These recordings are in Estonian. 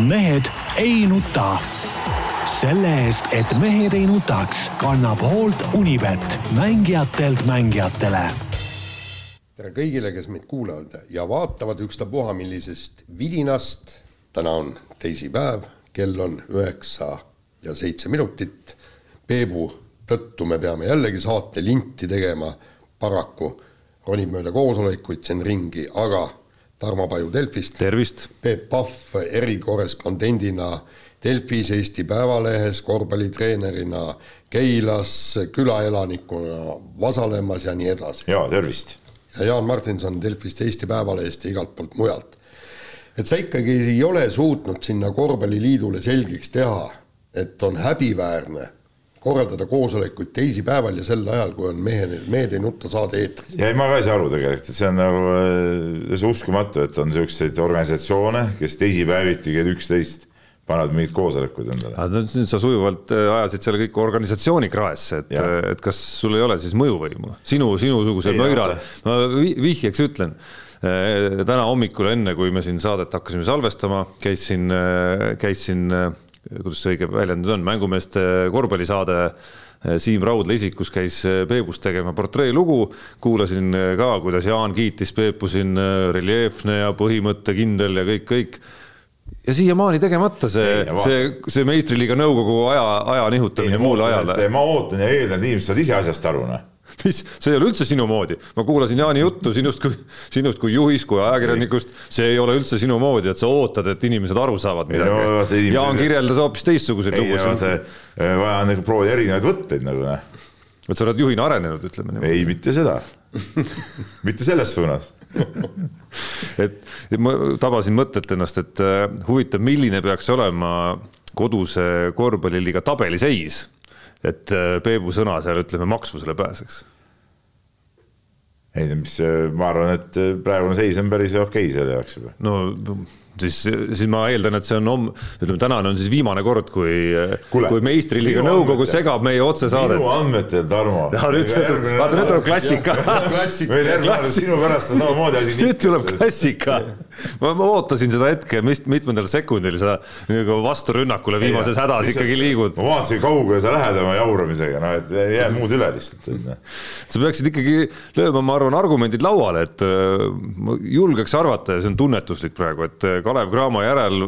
mehed ei nuta. selle eest, et mehed ei nutaks, kannab hoolt Unibet, mängijatelt mängijatele. tere kõigile, kes meid kuulavad ja vaatavad ükstapuha millisest vidinast. täna on teisipäev, kell on üheksa ja seitse minutit. Peebu tõttu me peame jällegi saate linti tegema, paraku ronib mööda koosolekuid siin ringi, aga Tarmo Paju Delfist. tervist! Peep Pahv erikorrespondendina Delfis, Eesti Päevalehes, korvpallitreenerina Keilas, külaelanikuna Vasalemmas ja nii edasi. jaa, tervist! ja Jaan Martinson Delfist, Eesti Päevalehest ja igalt poolt mujalt. et sa ikkagi ei ole suutnud sinna korvpalliliidule selgeks teha, et on häbiväärne korraldada koosolekuid teisipäeval ja sel ajal, kui on mehe, Mehed ei nutta saade eetris. ja ei, ma ka ei saa aru tegelikult, et see on nagu see uskumatu, et on niisuguseid organisatsioone, kes teisipäeviti kell üksteist panevad mingeid koosolekuid endale. nüüd sa sujuvalt äh, ajasid selle kõik organisatsiooni kraesse, et, et kas sul ei ole siis mõjuvõimu, sinu, sinusuguse möira, ma vihjeks ütlen äh, täna hommikul, enne kui me siin saadet hakkasime salvestama, käisin, äh, käisin kuidas see õige väljend on, mängumeeste korvpallisaade eh, Siim Raudla isikus käis eh, Peepust tegema portreelugu, kuulasin eh, ka, kuidas Jaan kiitis Peepu siin reljeefne ja põhimõttekindel ja kõik, kõik. ja siiamaani tegemata see, see, see meistriliiga nõukogu aja, aja nihutamine muule ajale. ma ootan ja eeldan, et inimesed saavad ise asjast aru, noh mis, see ei ole üldse sinu moodi, ma kuulasin Jaani juttu sinust kui, sinust kui juhist, kui ajakirjanikust, see ei ole üldse sinu moodi, et sa ootad, et inimesed aru saavad midagi no,. Inimesed... Jaan kirjeldas hoopis teistsuguseid lugusid. vaja on nagu proovida erinevaid võtteid nagu noh. et sa oled juhina arenenud, ütleme niimoodi. ei, mitte seda mitte selles suunas et ma tabasin mõtet ennast, et äh, huvitav, milline peaks olema koduse korvpalliliiga tabeliseis et äh, Peebu sõna seal ütleme maksvusele pääseks? ei no mis, äh, ma arvan, et äh, praegune seis on päris okei okay selle jaoks juba. no siis, siis ma eeldan, et see on homme, ütleme tänane on siis viimane kord, kui, kui meistriliiga nõukogu segab meie otsesaadet. minu andmetel, Tarmo. ja nüüd, vaata nüüd tuleb klassika. meil järgmine kord sinu pärast on samamoodi asi. nüüd tuleb klassika. ma, ma ootasin seda hetke, mis mitmendal sekundil sa nagu vasturünnakule viimases ja, hädas ikkagi liigud. ma vaatasin, kaugele sa lähed oma jauramisega, noh, et ei jää muud üle lihtsalt. Noh. sa peaksid ikkagi lööma, ma arvan, argumendid lauale, et äh, ma julgeks arvata ja see on tunnetuslik praegu, et äh, Kalev Cramo järel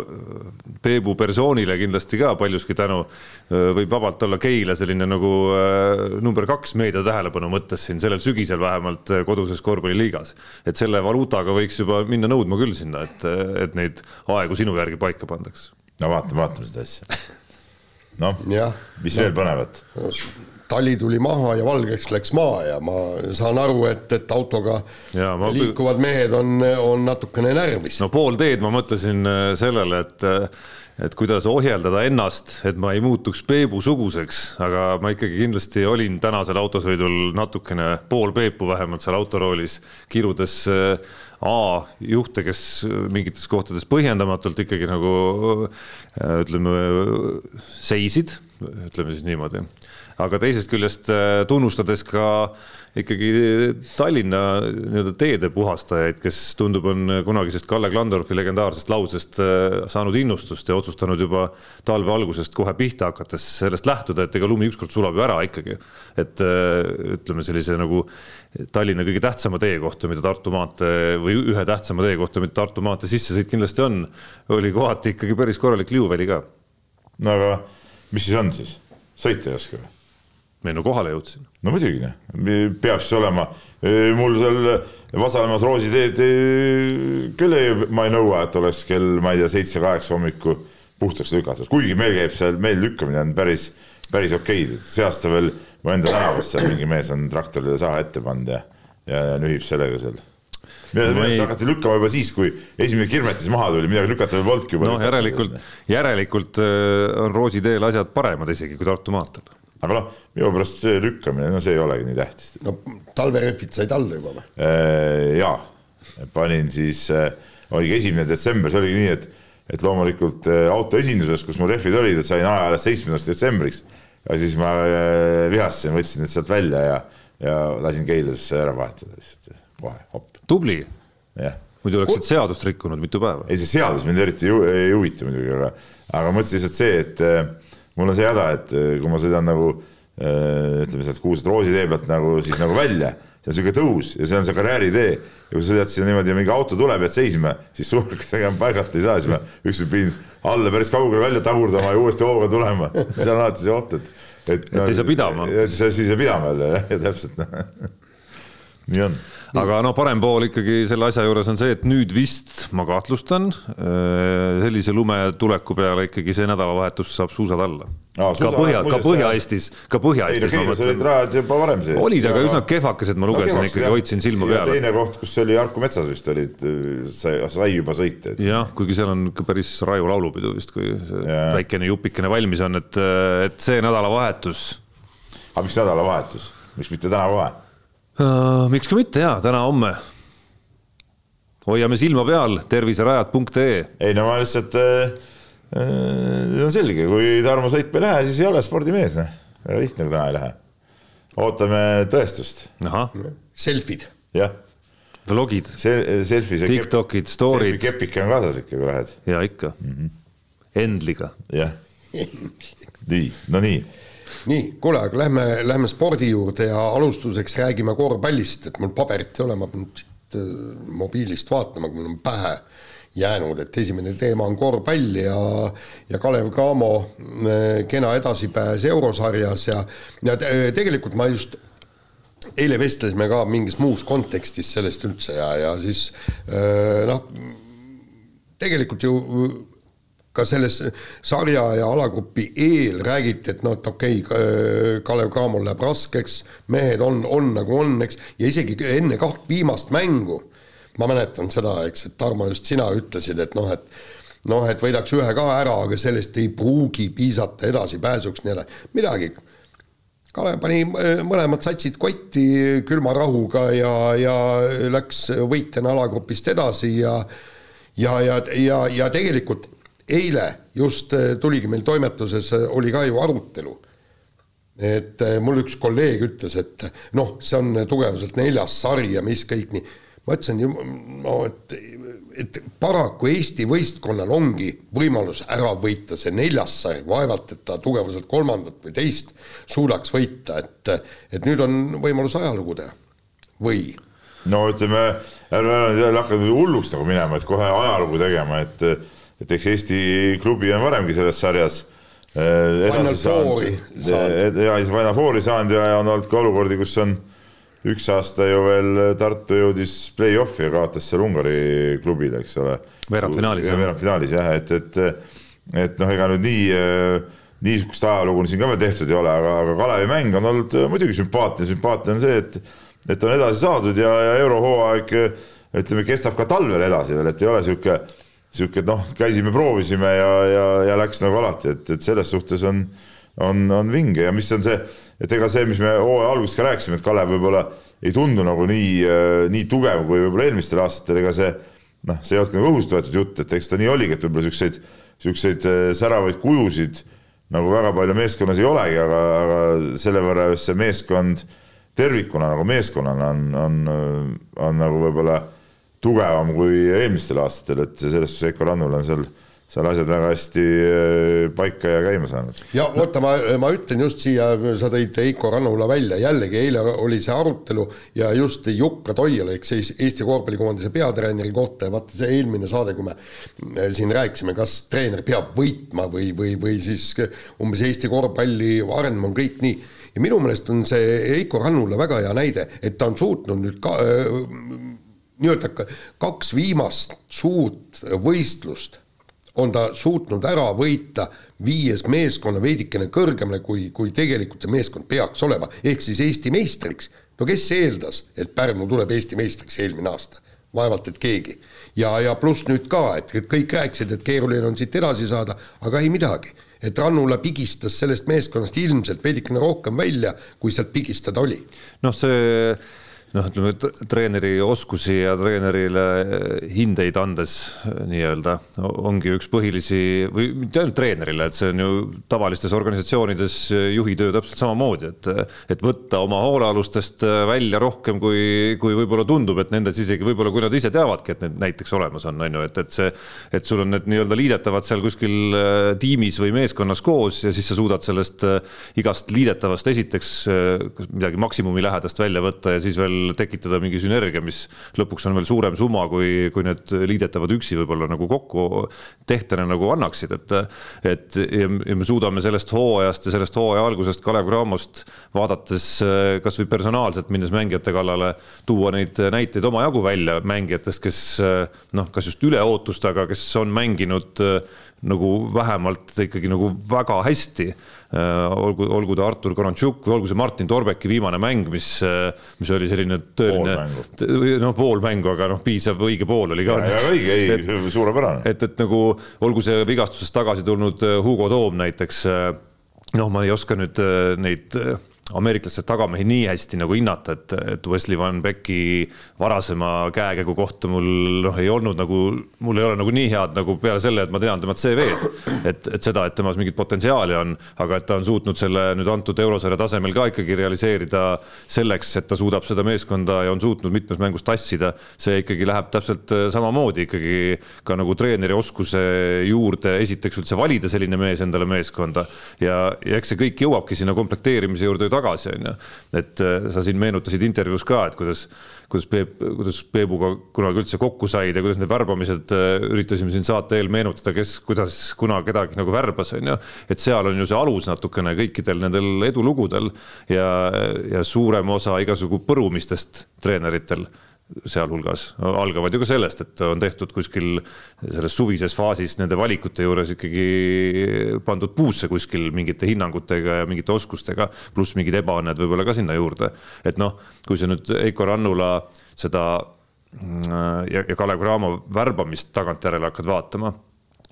Peebu persoonile kindlasti ka paljuski tänu võib vabalt olla Keila selline nagu number kaks meedia tähelepanu mõttes siin sellel sügisel vähemalt koduses korvpalliliigas. et selle valuutaga võiks juba minna nõudma küll sinna, et, et neid aegu sinu järgi paika pandaks. no vaatame, vaatame seda asja. noh, mis veel põnevat? Tali tuli maha ja valgeks läks maa ja ma saan aru, et, et autoga ja, ma... liikuvad mehed on, on natukene närvis. no pool teed ma mõtlesin äh, sellele, et äh, et kuidas ohjeldada ennast, et ma ei muutuks Peebu-suguseks, aga ma ikkagi kindlasti olin tänasel autosõidul natukene pool Peepu vähemalt seal autoroolis, kirudes äh, A juhte, kes mingites kohtades põhjendamatult ikkagi nagu ütleme, seisid, ütleme siis niimoodi aga teisest küljest äh, tunnustades ka ikkagi Tallinna nii-öelda teede puhastajaid, kes tundub, on kunagisest Kalle Klandorfi legendaarsest lausest äh, saanud innustust ja otsustanud juba talve algusest kohe pihta hakates sellest lähtuda, et ega lumi ükskord sulab ju ära ikkagi. et äh, ütleme sellise nagu Tallinna kõige tähtsama tee kohta, mida Tartu maantee või ühe tähtsama tee kohta, mida Tartu maantee sissesõit kindlasti on, oli kohati ikkagi päris korralik liuväli ka. no aga mis siis on siis, sõita ei oska või? Me no kohale jõudsin. no muidugi, noh, peab siis olema, mul seal Vasalemmas roositeed küll ei, ma ei nõua, et oleks kell, ma ei tea, seitse-kaheksa hommikul puhtaks lükatud, kuigi meil käib seal, meil lükkamine on päris, päris okei, see aasta veel mu enda tänavas seal mingi mees on traktorile saha ette pannud ja, ja nühib sellega seal. Minu ei... hakati lükkama juba siis, kui esimene kirmetis maha tuli, midagi lükata veel polnudki juba. noh, järelikult, järelikult on Roosi teel asjad paremad isegi kui Tartu maanteel aga noh, minu pärast see lükkamine, no see ei olegi nii tähtis. no talverehvid said alla juba või? Äh, jaa, panin siis, äh, oligi esimene detsember, see oligi nii, et, et loomulikult äh, auto esinduses, kus mul rehvid olid, et sain aja alles seitsmendaks detsembriks. ja siis ma vihastasin, võtsin need sealt välja ja, ja lasin Keilasesse ära vahetada lihtsalt kohe, hopp. tubli. muidu oleksid seadust rikkunud mitu päeva. ei, see seadus mind eriti ei huvita muidugi, aga, aga mõtlesin lihtsalt see, et mul on see häda, et äh, kui ma sõidan nagu äh, ütleme sealt Kuused Roosi tee pealt nagu siis nagu välja, see on sihuke tõus ja see on see karjääritee. Ja kui sa sõidad sinna niimoodi ja mingi auto tuleb, jääd seisma, siis suureks tegema paigalt ei saa, siis ma ükskord pidin alla päris kaugele välja tagurdama ja uuesti hooga tulema. Seal on alati see oht, et et, et no, ei saa pidama. siis ei saa pidama jälle jah, ja täpselt nii on aga noh, parem pool ikkagi selle asja juures on see, et nüüd vist ma kahtlustan äh, sellise lumetuleku peale ikkagi see nädalavahetus saab suusad alla. ka Põhja, ka Põhja-Eestis, ka Põhja-Eestis. no olid rajad juba varem sees. olid, aga üsna kehvakesed, ma lugesin no, ikkagi, hoidsin silma peal. teine koht, kus oli Harku metsas vist olid, sai, sai juba sõita. jah, kuigi seal on ka päris raju laulupidu vist, kui see ja. väikene jupikene valmis on, et, et see nädalavahetus. aga miks nädalavahetus, miks mitte täna kohe? uh,. Miks ka mitte ja täna-homme. hoiame silma peal terviserajad.ee. ei no ma lihtsalt äh,, äh, on selge, kui Tarmo sõitma ei lähe, siis ei ole spordimees, noh. väga lihtne, kui täna ei lähe. ootame tõestust. Selfid. jah. Vlogid Se. Selfie. Tiktokid, story'd. Selfie kepike on kaasas ikka, kui lähed. ja ikka mm. -hmm. Endliga. jah. nii, no nii nii, kuule, aga lähme, lähme spordi juurde ja alustuseks räägime korvpallist, et mul paberit ei ole, ma pean siit äh, mobiilist vaatama, kui mul on pähe jäänud, et esimene teema on korvpall ja, ja Kalev Cramo äh, kena edasipääs eurosarjas ja, ja tegelikult ma just eile vestlesime ka mingis muus kontekstis sellest üldse ja, ja siis äh, noh, tegelikult ju ka selles sarja ja alagrupi eel räägiti, et noh, et okei okay,, Kalev Cramol läheb raskeks, mehed on, on nagu on, eks, ja isegi enne kaht viimast mängu ma mäletan seda, eks, et Tarmo, just sina ütlesid, et noh, et noh, et võidaks ühe ka ära, aga sellest ei pruugi piisata edasipääsuks, nii edasi, midagi. Kalev pani mõlemad satsid kotti külma rahuga ja, ja läks võitjana alagrupist edasi ja ja, ja, ja, ja tegelikult eile just äh, tuligi meil toimetuses, äh, oli ka ju arutelu. et äh, mul üks kolleeg ütles, et noh, see on tugevuselt neljas sari ja mis kõik nii. ma ütlesin no et, et paraku Eesti võistkonnal ongi võimalus ära võita see neljas sari, vaevalt, et ta tugevuselt kolmandat või teist suudaks võita, et, et nüüd on võimalus ajalugu teha või no ütleme, ärme hakka hulluks nagu minema, et kohe ajalugu tegema, et et eks Eesti klubi on varemgi selles sarjas äh, Fouri saanud. ja siis Final Fouri saanud ja, ja on olnud ka olukordi, kus on üks aasta ju veel Tartu jõudis play-off'i ja kaotas seal Ungari klubile, eks ole. veerandfinaalis. veerandfinaalis jah, et, et, et noh, ega nüüd nii, niisugust ajalugu siin ka veel tehtud ei ole, aga, aga Kalevi mäng on olnud muidugi sümpaatne, sümpaatne on see, et, et on edasi saadud ja, ja eurohooaeg ütleme, kestab ka talvel edasi veel, et ei ole sihuke sihuke noh, käisime, proovisime ja, ja, ja läks nagu alati, et, et selles suhtes on, on, on vinge. Ja mis on see, et ega see, mis me hooaja alguses ka rääkisime, et Kalev võib-olla ei tundu nagu nii, nii tugev kui võib-olla eelmistel aastatel, ega see noh, see ei olnud nagu õhust võetud jutt, et eks ta nii oligi, et võib-olla siukseid, siukseid äh, säravaid kujusid nagu väga palju meeskonnas ei olegi, aga, aga selle võrra just see meeskond tervikuna nagu meeskonnana on, on, on, on nagu võib-olla tugevam kui eelmistel aastatel, et selles suhtes Heiko Rannul on seal, seal asjad väga hästi äh, paika ja käima saanud. ja oota, ma, ma ütlen just siia, sa tõid Heiko Rannula välja, jällegi eile oli see arutelu ja just Jukka Toiala, eks Eesti korvpallikoondise peatreeneri kohta ja vaata see eelmine saade, kui me äh, siin rääkisime, kas treener peab võitma või, või, või siis umbes Eesti korvpalli arenemine on kõik nii. Ja minu meelest on see Heiko Rannula väga hea näide, et ta on suutnud nüüd ka äh, nii-öelda kaks viimast suurt võistlust on ta suutnud ära võita, viies meeskonna veidikene kõrgemale, kui, kui tegelikult see meeskond peaks olema, ehk siis Eesti meistriks. no kes eeldas, et Pärnu tuleb Eesti meistriks eelmine aasta? vaevalt, et keegi. ja, ja pluss nüüd ka, et, kõik rääkisid, et keeruline on siit edasi saada, aga ei midagi. et Rannula pigistas sellest meeskonnast ilmselt veidikene rohkem välja, kui sealt pigistada oli. noh, see noh, ütleme treeneri oskusi ja treenerile hindeid andes nii-öelda ongi üks põhilisi või mitte ainult treenerile, et see on ju tavalistes organisatsioonides juhi töö täpselt samamoodi, et, et võtta oma hoolealustest välja rohkem, kui, kui võib-olla tundub, et nendes isegi võib-olla, kui nad ise teavadki, et need näiteks olemas on, on ju, et, et see, et sul on need nii-öelda liidetavad seal kuskil tiimis või meeskonnas koos ja siis sa suudad sellest igast liidetavast esiteks midagi maksimumi lähedast välja võtta ja siis veel tekitada mingi sünergia, mis lõpuks on veel suurem summa, kui, kui need liidetavad üksi võib-olla nagu kokku tehtena nagu annaksid, et, et ja, ja me suudame sellest hooajast ja sellest hooaja algusest Kalev Cramost vaadates äh, kasvõi personaalselt minnes mängijate kallale, tuua neid näiteid omajagu välja mängijatest, kes äh, noh, kas just üle ootuste, aga kes on mänginud äh, nagu vähemalt ikkagi nagu väga hästi. olgu, olgu ta Artur Karantsuk või olgu see Martin Torbeki viimane mäng, mis, mis oli selline tõeline, noh, pool mängu, aga noh, piisav õige pool oli ka. õige, ei, suurepärane. et, et nagu olgu see vigastusest tagasi tulnud Hugo Toom näiteks. noh, ma ei oska nüüd neid ameeriklaste tagamehi nii hästi nagu hinnata, et, et Wesley Van Becki varasema käekäigu kohta mul noh, ei olnud nagu, mul ei ole nagu nii head nagu peale selle, et ma tean tema CV-d. et, et seda, et temas mingit potentsiaali on, aga et ta on suutnud selle nüüd antud eurosarja tasemel ka ikkagi realiseerida selleks, et ta suudab seda meeskonda ja on suutnud mitmes mängus tassida. see ikkagi läheb täpselt samamoodi ikkagi ka nagu treeneri oskuse juurde, esiteks üldse valida selline mees endale meeskonda ja, ja eks see kõik jõuabki sinna komplekteerimise juurde tagasi, on ju. et äh, sa siin meenutasid intervjuus ka, et kuidas, kuidas Peep, kuidas Peebuga kunagi üldse kokku said ja kuidas need värbamised, äh, üritasime siin saate eel meenutada, kes, kuidas, kuna kedagi nagu värbas, on ju. et seal on ju see alus natukene kõikidel nendel edulugudel ja, ja suurem osa igasugu põrumistest treeneritel sealhulgas algavad ju ka sellest, et on tehtud kuskil selles suvises faasis nende valikute juures ikkagi pandud puusse kuskil mingite hinnangutega ja mingite oskustega, pluss mingid ebaõnned võib-olla ka sinna juurde. et noh, kui sa nüüd Heiko Rannula seda mm, ja, ja Kalev Cramo värbamist tagantjärele hakkad vaatama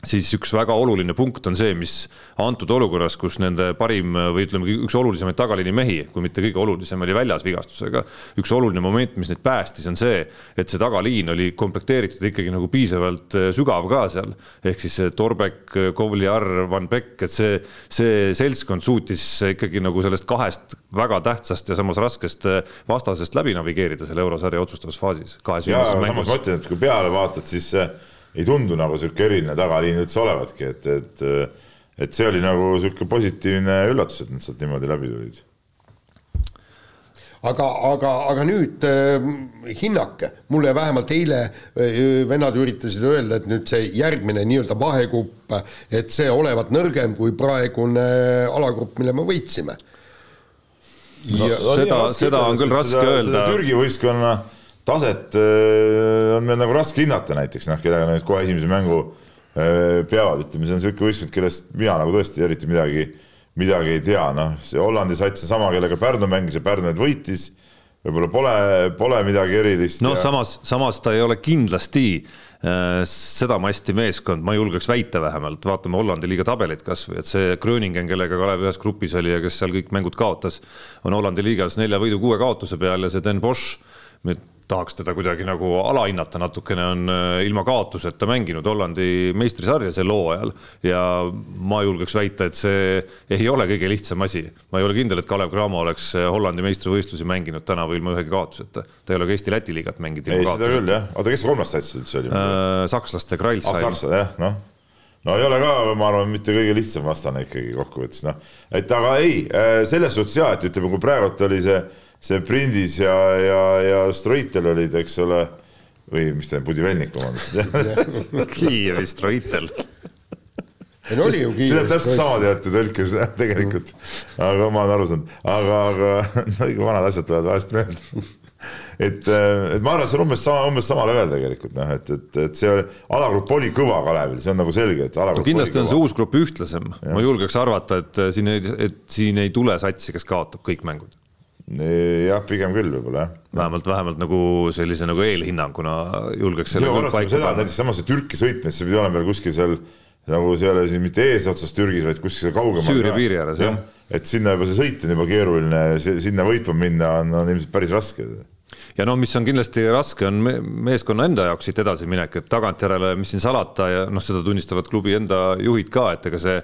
siis üks väga oluline punkt on see, mis antud olukorras, kus nende parim või ütleme, üks olulisemaid tagaliini mehi, kui mitte kõige olulisem, oli väljas vigastusega. üks oluline moment, mis neid päästis, on see, et see tagaliin oli komplekteeritud ikkagi nagu piisavalt äh, sügav ka seal. ehk siis Torbek, Kovliar, Van Beck, et see, see seltskond suutis ikkagi nagu sellest kahest väga tähtsast ja samas raskest äh, vastasest läbi navigeerida selle eurosarja otsustavas faasis. ja samas ma ütlen, et kui peale vaatad, siis ei tundu nagu sihuke eriline tagaliin üldse olevatki, et, et, et see oli nagu sihuke positiivne üllatus, et nad sealt niimoodi läbi tulid. aga, aga, aga nüüd äh, hinnake, mulle vähemalt eile äh, vennad üritasid öelda, et nüüd see järgmine nii-öelda vahegrupp, et see olevat nõrgem kui praegune alagrupp, mille me võitsime. No, seda, seda on küll raske seda, öelda. Türgi võistkonna taset on meil nagu raske hinnata näiteks noh, kellega nad kohe esimese mängu peavad, ütleme, see on niisugune võistkond, kellest mina nagu tõesti eriti midagi, midagi ei tea, noh, see Hollandi sats on sama, kellega Pärnu mängis ja Pärnu nüüd võitis võib-olla pole, pole midagi erilist. noh ja..., samas, samas ta ei ole kindlasti seda masti meeskond, ma julgeks väita vähemalt, vaatame Hollandi liiga tabelit kasvõi, et see Gröningen, kellega Kalev ühes grupis oli ja kes seal kõik mängud kaotas, on Hollandi liigas nelja võidu kuue kaotuse peal ja see Den Bosch, tahaks teda kuidagi nagu alahinnata natukene, on äh, ilma kaotuseta mänginud Hollandi meistrisarja sel hooajal ja ma julgeks väita, et see ei ole kõige lihtsam asi. ma ei ole kindel, et Kalev Cramo oleks äh, Hollandi meistrivõistlusi mänginud tänavu ilma ühegi kaotuseta. ta ei ole ka Eesti-Läti liigat mänginud ilma kaotuseta. küll jah, oota, kes kolmas sats üldse oli äh,? sakslaste Kralls. ah, sakslased jah, noh no ei ole ka, ma arvan, mitte kõige lihtsam vastane ikkagi kokkuvõttes, noh. et aga ei, äh, selles suhtes ja, et ütleme, kui praegult oli see see Prindis ja, ja, ja Stroitel olid, eks ole, või mis ta, Budivelnik, vabandust Kiievi Stroitel. Ei no oli ju see on täpselt sama teate tõlkes tegelikult, aga ma olen aru saanud, aga, aga no ikka vanad asjad tulevad vahest meelde. Et, et ma arvan, et see on umbes sama, umbes sama level tegelikult noh, et, et, et see alagrupp oli kõva Kalevil, see on nagu selge, et alagrupp no, kindlasti on see uus grupp ühtlasem, ma julgeks arvata, et siin ei, et siin ei tule satsi, kes kaotab kõik mängud jah, pigem küll võib-olla jah. vähemalt, vähemalt nagu sellise nagu eelhinnanguna julgeks küll paika panna. näiteks samas see Türki sõitmine, see pidi olema veel kuskil seal nagu see ei ole siin mitte eesotsas Türgis, vaid kuskil seal kaugemal. Süüria piiri ääres jah. et sinna juba see sõit on juba keeruline, sinna võitma minna on, on ilmselt päris raske. ja noh, mis on kindlasti raske, on meeskonna enda jaoks siit edasiminek, et tagantjärele, mis siin salata ja noh, seda tunnistavad klubi enda juhid ka, et ega see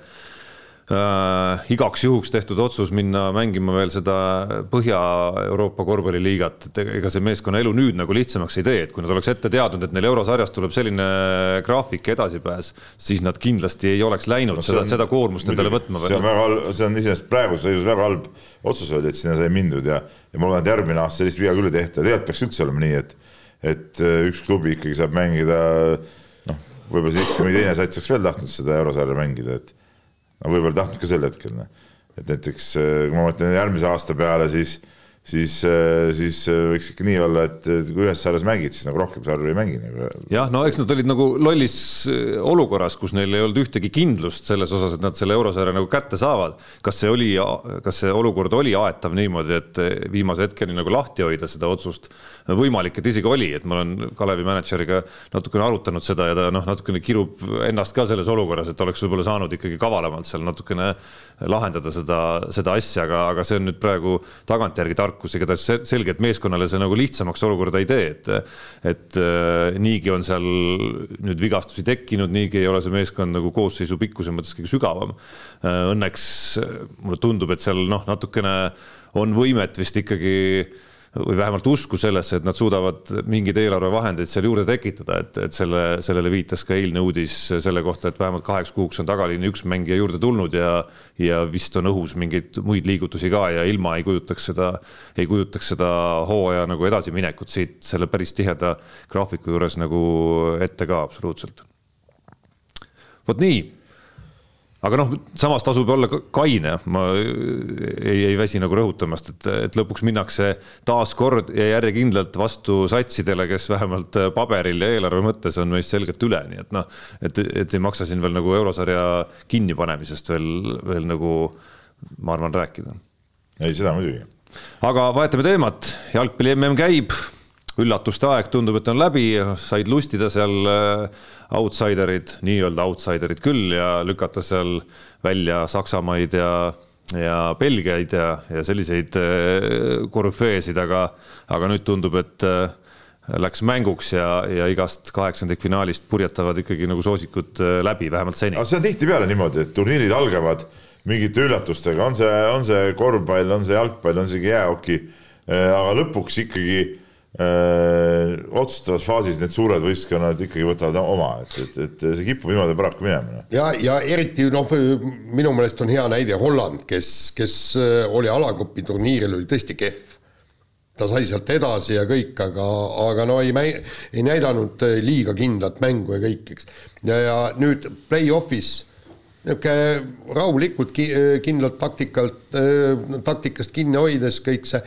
äh, igaks juhuks tehtud otsus minna mängima veel seda Põhja-Euroopa korvpalliliigat, et ega see meeskonna elu nüüd nagu lihtsamaks ei tee, et kui nad oleks ette teadnud, et neil eurosarjas tuleb selline graafik edasipääs, siis nad kindlasti ei oleks läinud no, seda, seda koormust endale võtma. see on väga halb, see on iseenesest praeguses seisus väga halb otsus oli, et sinna sai mindud ja, ja ma loodan, et järgmine aasta sellist viga küll ei tehta, tegelikult peaks üldse olema nii, et et äh, üks klubi ikkagi saab mängida noh, võib-olla siis mõni teine sats oleks veel tahtnud seda eurosarja mängida, et no võib-olla tahtnud ka sel hetkel, noh. et näiteks äh, kui ma mõtlen järgmise aasta peale, siis, siis, äh, siis äh, võiks ikka nii olla, et kui ühes sarjas mängid, siis nagu rohkem sarju ei mängi nagu. jah, no eks nad olid nagu lollis olukorras, kus neil ei olnud ühtegi kindlust selles osas, et nad selle eurosarja nagu kätte saavad. kas see oli, kas see olukord oli aetav niimoodi, et viimase hetkeni nagu lahti hoida seda otsust? Võimalik, et isegi oli, et ma olen Kalevi mänedžeriga natukene arutanud seda ja ta noh, natukene kirub ennast ka selles olukorras, et oleks võib-olla saanud ikkagi kavalamalt seal natukene lahendada seda, seda asja, aga, aga see on nüüd praegu tagantjärgi tarkus, igatahes selge, et meeskonnale see nagu lihtsamaks olukorda ei tee, et et äh, niigi on seal nüüd vigastusi tekkinud, niigi ei ole see meeskond nagu koosseisu pikkuse mõttes kõige sügavam. Äh, õnneks mulle tundub, et seal noh, natukene on võimet vist ikkagi või vähemalt usku sellesse, et nad suudavad mingeid eelarvevahendeid seal juurde tekitada, et, et selle, sellele viitas ka eilne uudis selle kohta, et vähemalt kaheks kuuks on tagaliini üks mängija juurde tulnud ja, ja vist on õhus mingeid muid liigutusi ka ja ilma ei kujutaks seda, ei kujutaks seda hooaja nagu edasiminekut siit selle päris tiheda graafiku juures nagu ette ka absoluutselt. vot nii aga noh, samas tasub olla kaine, ma ei, ei väsi nagu rõhutamast, et, et lõpuks minnakse taaskord ja järjekindlalt vastu satsidele, kes vähemalt paberil ja eelarve mõttes on meist selgelt üle, nii et noh, et, et ei maksa siin veel nagu eurosarja kinnipanemisest veel, veel nagu ma arvan, rääkida. ei, seda muidugi. aga vahetame teemat, jalgpalli mm käib. Üllatuste aeg tundub, et on läbi, said lustida seal äh, outsiderid, nii-öelda outsiderid küll ja lükata seal välja Saksamaid ja, ja Belgiaid ja, ja selliseid äh, korüfeesid, aga, aga nüüd tundub, et äh, läks mänguks ja, ja igast kaheksandikfinaalist purjetavad ikkagi nagu soosikud läbi, vähemalt seni. see on tihtipeale niimoodi, et turniirid algavad mingite üllatustega, on see, on see korvpall, on see jalgpall, on see jäähoki, aga lõpuks ikkagi öö, otsustavas faasis need suured võistkonnad ikkagi võtavad oma, et, et, et see kipub niimoodi paraku minema. Noh. ja, ja eriti noh, minu meelest on hea näide Holland, kes, kes oli alagrupi turniiril, oli tõesti kehv. ta sai sealt edasi ja kõik, aga, aga no ei, ei näidanud liiga kindlat mängu ja kõik, eks. ja, ja nüüd play-off'is niisugune rahulikult ki-, kindlalt taktikalt, taktikast kinni hoides kõik see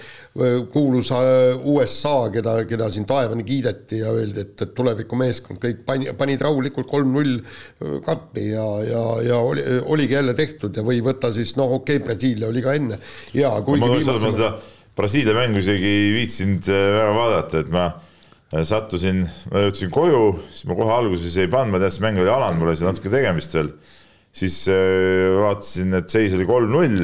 kuulus USA, keda, keda siin taevani kiideti ja öeldi, et, et tulevikumeeskond, kõik pani, panid rahulikult kolm-null kappi ja, ja, ja oli, oligi jälle tehtud ja või võtta siis noh, okei okay,, Brasiilia oli ka enne. Ja kuigi ma, viimase... ma seda Brasiilia mängu isegi ei viitsinud väga vaadata, et ma sattusin, ma jõudsin koju, siis ma kohe alguses ei pannud, ma teadsin, mäng oli alanud, mul oli seal natuke tegemist veel siis äh, vaatasin, et seis oli kolm-null,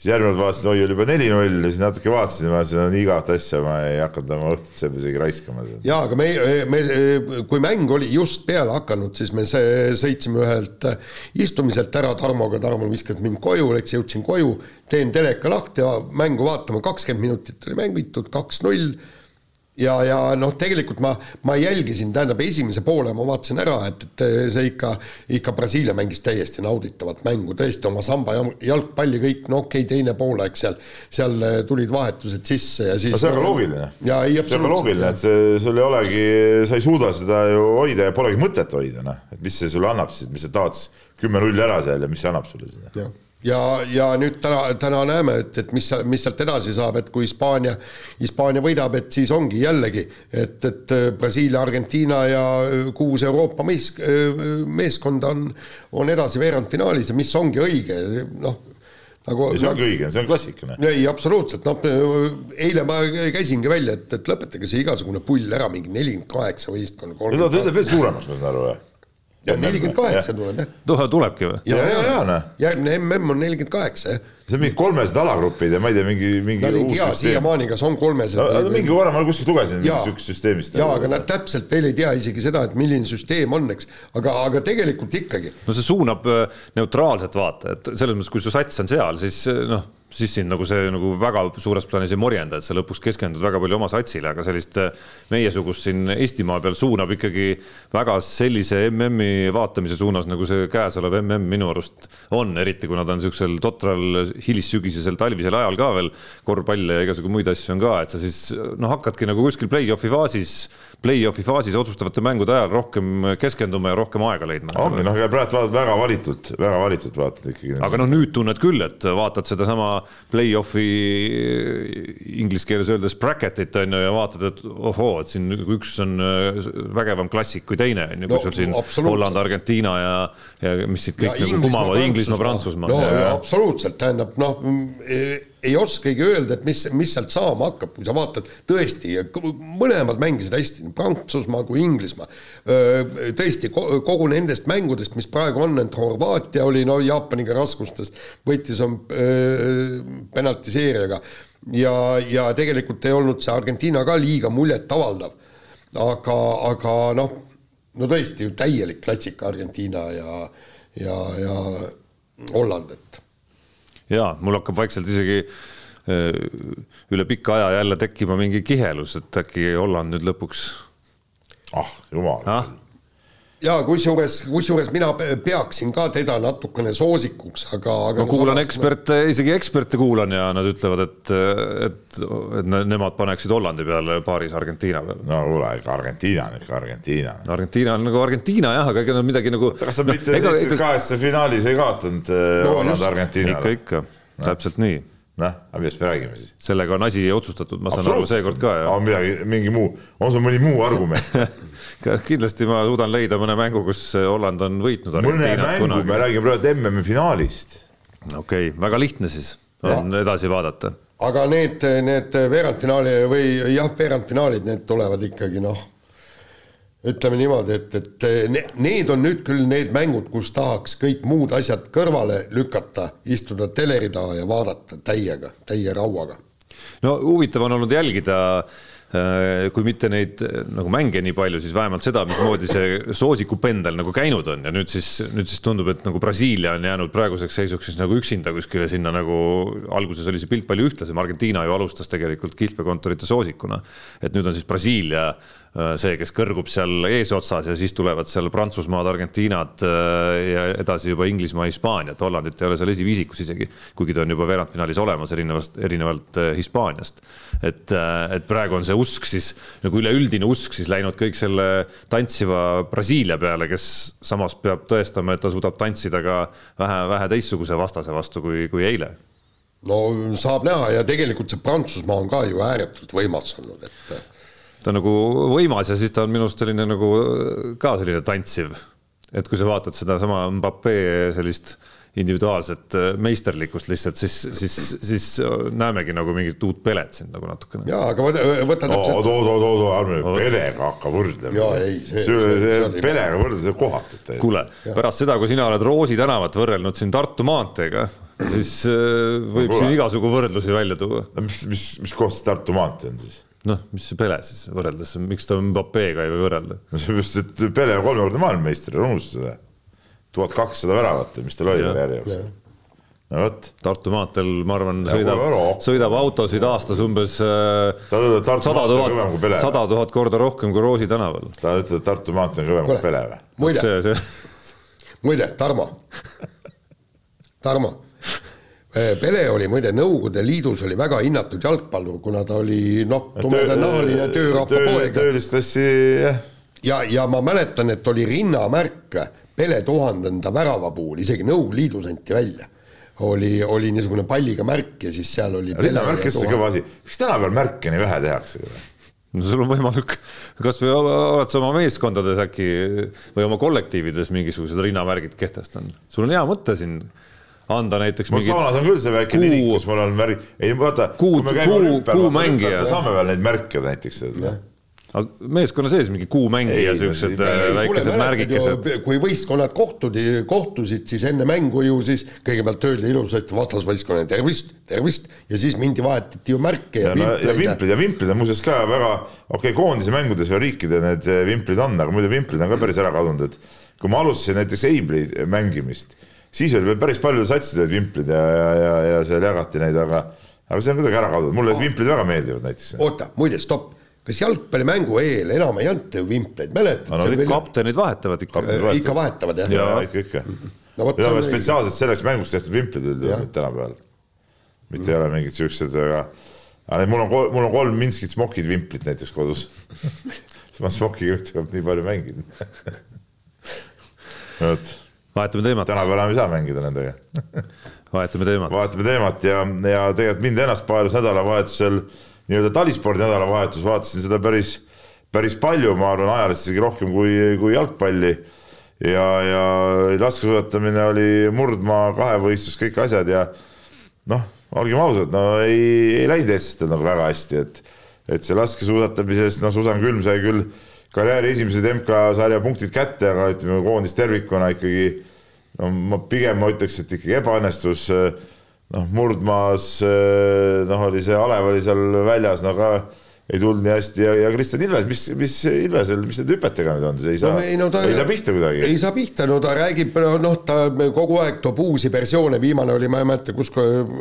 siis järgmine kord vaatasin, oi, oli juba neli-null ja siis natuke vaatasin, ma vaatasin, no igat asja ma ei hakanud oma õhtut seal isegi raiskama. jaa, aga me, me, kui mäng oli just peale hakanud, siis me sõitsime ühelt istumiselt ära Tarmoga, Tarmo viskas mind koju, eks jõudsin koju, teen teleka lahti ja mängu vaatama, kakskümmend minutit oli mängitud, kaks-null ja, ja noh, tegelikult ma, ma jälgisin, tähendab esimese poole ma vaatasin ära, et, et see ikka, ikka Brasiilia mängis täiesti nauditavat mängu, tõesti oma samba jalgpalli kõik, no okei okay,, teine poolaeg seal, seal tulid vahetused sisse ja siis. no see on ka loogiline. see on ka loogiline, et see, sul ei olegi, sa ei suuda seda ju hoida ja polegi mõtet hoida, noh, et mis see sulle annab siis, mis sa tahad kümme-null ära seal ja mis see annab sulle siis ja, ja nüüd täna, täna näeme, et, et mis, mis sealt edasi saab, et kui Hispaania, Hispaania võidab, et siis ongi jällegi, et, et Brasiilia, Argentiina ja kuus Euroopa mees, meeskonda on, on edasi veerandfinaalis ja mis ongi õige, noh nagu. see ongi õige, see on klassikaline. ei, absoluutselt, noh, eile ma käisingi välja, et, et lõpetage see igasugune pull ära, mingi nelikümmend kaheksa võistkonna. no ta teeb veel suuremaks, ma saan aru, jah ja nelikümmend kaheksa tuleb jah. tulebki või? ja, ja, ja noh. järgmine mm on nelikümmend kaheksa jah. see on mingi kolmesed alagrupid ja ma ei tea, mingi, mingi Nad ei tea siiamaani, kas on kolmesed no,. mingi korra ma kuskilt lugesin niisugust süsteemist. jaa, aga nad täpselt veel ei tea isegi seda, et milline süsteem on, eks, aga, aga tegelikult ikkagi. no see suunab äh, neutraalset vaata, et selles mõttes, kui su sats on seal, siis äh, noh siis sind nagu see nagu väga suures plaanis ei morjenda, et sa lõpuks keskendud väga palju oma satsile, aga sellist äh, meiesugust siin Eestimaa peal suunab ikkagi väga sellise MM-i vaatamise suunas, nagu see käesolev MM minu arust on, eriti kui nad on niisugusel totral hilissügisesel talvisel ajal ka veel korvpalli ja igasugu muid asju on ka, et sa siis noh, hakkadki nagu kuskil play-off'i faasis play-off'i faasis otsustavate mängude ajal rohkem keskenduma ja rohkem aega leidma. ongi noh, praegu vaatad väga valitult, väga valitult vaatad ikkagi. aga noh, nüüd tunned küll, et vaatad sedasama play-off'i inglise keeles öeldes bracket'it on ju ja vaatad, et ohoo, et siin üks on äh, vägevam klassik kui teine on ju, kui sul siin Holland, Argentiina ja, ja mis siit kõik ja nagu kumavad, Inglismaa, Prantsusmaa. no ja, ja absoluutselt, tähendab noh ei oskagi öelda, et mis, mis sealt saama hakkab, kui sa vaatad tõesti, mõlemad mängisid hästi, Prantsusmaa kui Inglismaa. tõesti, kogu nendest mängudest, mis praegu on, et Horvaatia oli no Jaapaniga raskustes, võitis on penaltiseerijaga ja, ja tegelikult ei olnud see Argentiina ka liiga muljetavaldav. aga, aga noh, no tõesti ju täielik klassika Argentiina ja, ja, ja Holland, et ja mul hakkab vaikselt isegi äh, üle pika aja jälle tekkima mingi kihelus, et äkki Holland nüüd lõpuks. ah jumal ah?, ja kusjuures, kusjuures mina peaksin ka teda natukene soosikuks, aga, aga. ma kuulan eksperte, isegi eksperte kuulan ja nad ütlevad, et, et, et nemad paneksid Hollandi peale paaris Argentiina peale. no kuule, ikka Argentiina on ikka Argentiina. Argentiina on nagu Argentiina jah, aga ega nad midagi nagu. kas sa no, mitte ega, ega... kahesse finaalis ei kaotanud äh, no, Holland Argentiinale? ikka, ikka no., täpselt nii noh, aga millest me räägime siis? sellega on asi otsustatud, ma saan aru, seekord ka. on midagi, mingi muu, on sul mõni muu argument kindlasti ma suudan leida mõne mängu, kus Holland on võitnud. mõne mängu, me räägime praegu MM-i finaalist. okei okay,, väga lihtne siis on ja. edasi vaadata. aga need, need veerandfinaali või jah, veerandfinaalid, need tulevad ikkagi noh ütleme niimoodi, et, et need on nüüd küll need mängud, kus tahaks kõik muud asjad kõrvale lükata, istuda teleri taha ja vaadata täiega, täie rauaga. no huvitav on olnud jälgida äh, kui mitte neid nagu mänge nii palju, siis vähemalt seda, mismoodi see soosikupendel nagu käinud on ja nüüd siis, nüüd siis tundub, et nagu Brasiilia on jäänud praeguseks seisuks siis nagu üksinda kuskile sinna nagu alguses oli see pilt palju ühtlasem, Argentiina ju alustas tegelikult kihlvekontorite soosikuna. et nüüd on siis Brasiilia Äh, see, kes kõrgub seal eesotsas ja siis tulevad seal Prantsusmaad, Argentiinad äh, ja edasi juba Inglismaa, Hispaania, et Hollandit ei ole seal esiviisikus isegi, kuigi ta on juba veerandfinaalis olemas erinevast, erinevalt äh, Hispaaniast. et, et praegu on see usk siis nagu üleüldine usk siis läinud kõik selle tantsiva Brasiilia peale, kes samas peab tõestama, et ta suudab tantsida ka vähe, vähe teistsuguse vastase vastu kui, kui eile no saab näha ja tegelikult see Prantsusmaa on ka ju ääretult võimas olnud, et ta on nagu võimas ja siis ta on minu arust selline nagu ka selline tantsiv. et kui sa vaatad sedasama Mbappe sellist individuaalset äh, meisterlikkust lihtsalt, siis, siis, siis näemegi nagu mingit uut pelet siin nagu natukene. jaa, aga võta, võta täpselt. oot, oot, oot, oot, ärme Pelega hakka võrdlema. jaa, ei, see, see, see Pelega võrdleda, see kohatult täiesti. kuule, pärast seda, kui sina oled Roosi tänavat võrrelnud siin Tartu maanteega, siis äh, võib no, siin igasugu võrdlusi välja tuua. mis, mis, mis koht see Tartu maantee on siis? Noh, mis see Pele siis võrreldes, miks ta Mbappega ei või võrrelda? no seepärast, et Pele on kolmekordne maailmameister, unusta seda. tuhat kakssada väravat või mis tal oli karjääri jooksul. no vot. Tartu maanteel, ma arvan, sõidab, sõidab autosid aastas umbes äh, sada tuhat, sada tuhat korda rohkem kui Roosi tänaval. ta ütleb, et Tartu maantee on kõvem kui Pele või? muide, muide, Tarmo Tarmo Pele oli muide Nõukogude Liidus oli väga hinnatud jalgpallur, kuna ta oli noh, tumedanahaline töörahva poeg. töölistassi jah. ja, ja ma mäletan, et oli rinnamärk Pele tuhandenda värava puhul, isegi Nõukogude Liidus anti välja. oli, oli niisugune palliga märk ja siis seal oli. rinnamärk, kes see kõva asi, miks tänapäeval märke nii vähe tehakse? no sul on võimalik, kasvõi oled sa oma meeskondades äkki või oma kollektiivides mingisugused rinnamärgid kehtestanud, sul on hea mõte siin anda näiteks mingit saunas on küll see väike linik, kus mul on märk, ei vaata, kui me käime olümpial, saame veel neid märke näiteks. aga meeskonna sees mingi kuumängija, siuksed äh, väikesed märgikesed. kui võistkonnad kohtudi, kohtusid, siis enne mängu ju siis kõigepealt öeldi ilusasti vastasvõistkonnale tervist, tervist ja siis mindi vahetati ju märke ja, ja vimpleid. ja vimplid ja vimplid on muuseas ka väga, okei okay,, koondise mängudes või riikide need vimplid on, aga muidu vimplid on ka päris ära kadunud, et kui ma alustasin näiteks Eibli mängimist, siis oli veel päris paljudel satsidel vimplid ja, ja, ja, ja seal jagati neid, aga aga see on kuidagi ära kadunud, mulle need vimplid väga meeldivad näiteks. oota, muide, stopp kas jalgpallimängu eel enam ei anta ju vimpleid, mäletad no,? No, kaptenid vahetavad ikka. ikka vahetavad jah? jaa, ikka, ikka no,. Need on spetsiaalselt selleks mänguks tehtud vimplid üldjuhul tänapäeval. mitte mm. ei ole mingid siuksed, aga, aga mul on, mul on kolm Minskit smokid vimplit näiteks kodus ma smokiga ühtekord nii palju mänginud vot. Vahetame teemat. tänapäeval enam ei saa mängida nendega vahetame teemat. vahetame teemat ja, ja tegelikult mind ennast paelus nädalavahetusel nii-öelda talispordi nädalavahetus, vaatasin seda päris, päris palju, ma arvan, ajaliselt isegi rohkem kui, kui jalgpalli. ja, ja laskesuusatamine oli murdmaa, kahevõistlus, kõik asjad ja noh, olgem ausad, no ei, ei läinud eestlastel nagu väga hästi, et, et see laskesuusatamises, no Susan Külm sai küll karjääri esimesed MK-sarja punktid kätte, aga ütleme, koondis tervikuna ikkagi no ma pigem ma ütleks, et ikkagi ebaõnnestus noh, murdmaas noh, oli see Alev oli seal väljas, no aga ei tulnud nii hästi ja, ja Kristjan Ilves, mis, mis Ilvesel, mis need hüpetega nüüd on, see ei saa no,, ei, no, ta, ei saa pihta kuidagi. ei saa pihta, no ta räägib, noh, ta kogu aeg toob uusi versioone, viimane oli, ma ei mäleta, kus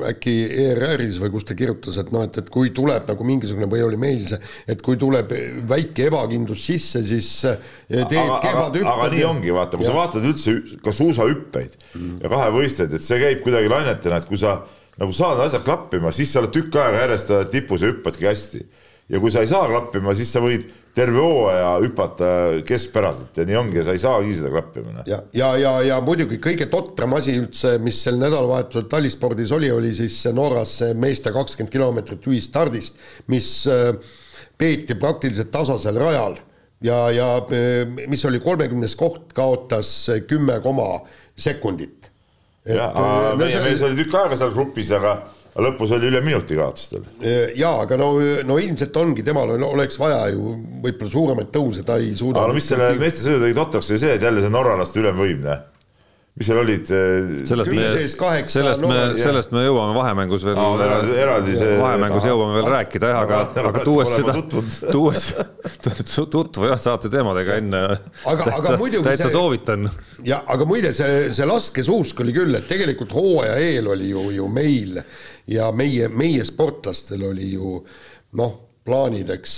äkki ERR-is või kus ta kirjutas, et noh, et, et kui tuleb nagu mingisugune või oli meil see, et kui tuleb väike ebakindlus sisse, siis eh, teed kehvad hüpped. aga nii ongi, vaata, kui ja. sa vaatad üldse ka suusahüppeid mm. ja kahevõistleid, et see käib kuidagi lainetena, et kui sa nagu saad asjad klappima, siis sa oled tükk aega järjest tipus ja hüppadki hästi ja kui sa ei saa klappima, siis sa võid terve hooaja hüpata keskpäraselt ja nii ongi, sa ei saagi seda klappima. Noh. ja, ja, ja, ja muidugi kõige totram asi üldse, mis sel nädalavahetusel talispordis oli, oli siis Norras meeste kakskümmend kilomeetrit ühistardist, mis äh, peeti praktiliselt tasasel rajal ja, ja äh, mis oli kolmekümnes koht, kaotas kümme koma sekundit. äh, meie mees oli tükk aega seal grupis, aga lõpus oli üle minuti kaotas tal. jaa, aga no, no ilmselt ongi, temal oleks vaja ju võib-olla suuremaid tõuse, ta ei suuda. aga no mis selle meeste sõidu tegi totraks, oli see, et jälle see norralaste ülemvõim, näe mis seal olid? Sellest me, sellest me, sellest me jõuame vahemängus veel Aa, eraldi, see, vahemängus aha, jõuame veel rääkida jah, aga, aga tuues seda, tuues, tutvu jah, saate teemadega enne. aga, aga muidugi täitsa see, soovitan. ja aga muide, see, see laskesuusk oli küll, et tegelikult hooaja eel oli ju, ju meil ja meie, meie sportlastel oli ju noh plaanideks.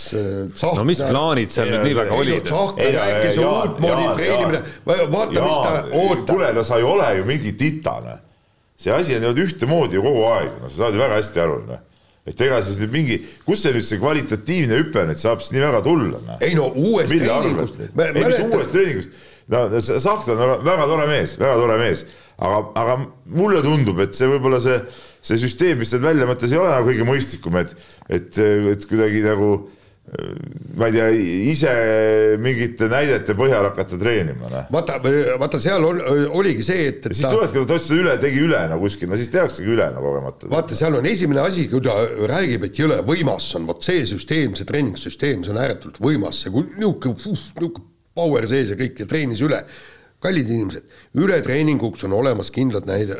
Tsahkna, no mis plaanid seal nüüd nii väga olid? Tsahkna rääkis ju uutmoodi treenimine, vaata, mis ta ootab. kuule, no sa ei ole ju mingi titane. see asi on olnud ühtemoodi ju kogu aeg, no sa saad ju väga hästi aru, noh et ega siis nüüd mingi, kus see nüüd see kvalitatiivne hüpe nüüd saab siis nii väga tulla? Noh? ei no uuest treeningust. ei, mis uuest treeningust, no Tsahkna on väga, väga tore mees, väga tore mees, aga, aga mulle tundub, et see võib-olla see see süsteem, mis seal välja mõttes ei ole nagu kõige mõistlikum, et, et, et kuidagi nagu ma ei tea, ise mingite näidete põhjal hakata treenima, noh. vaata, vaata seal on, oligi see, et, et. siis ta... tulebki, ta ütles üle, tegi üle no kuskil, no siis tehaksegi üle no kogemata. vaata, seal on esimene asi, kui ta räägib, et jõle võimas on, vot see süsteem, see treeningsüsteem, see on ääretult võimas, see niisugune, niisugune power sees ja kõik ja treenis üle kallid inimesed, ületreeninguks on olemas kindlad näid-,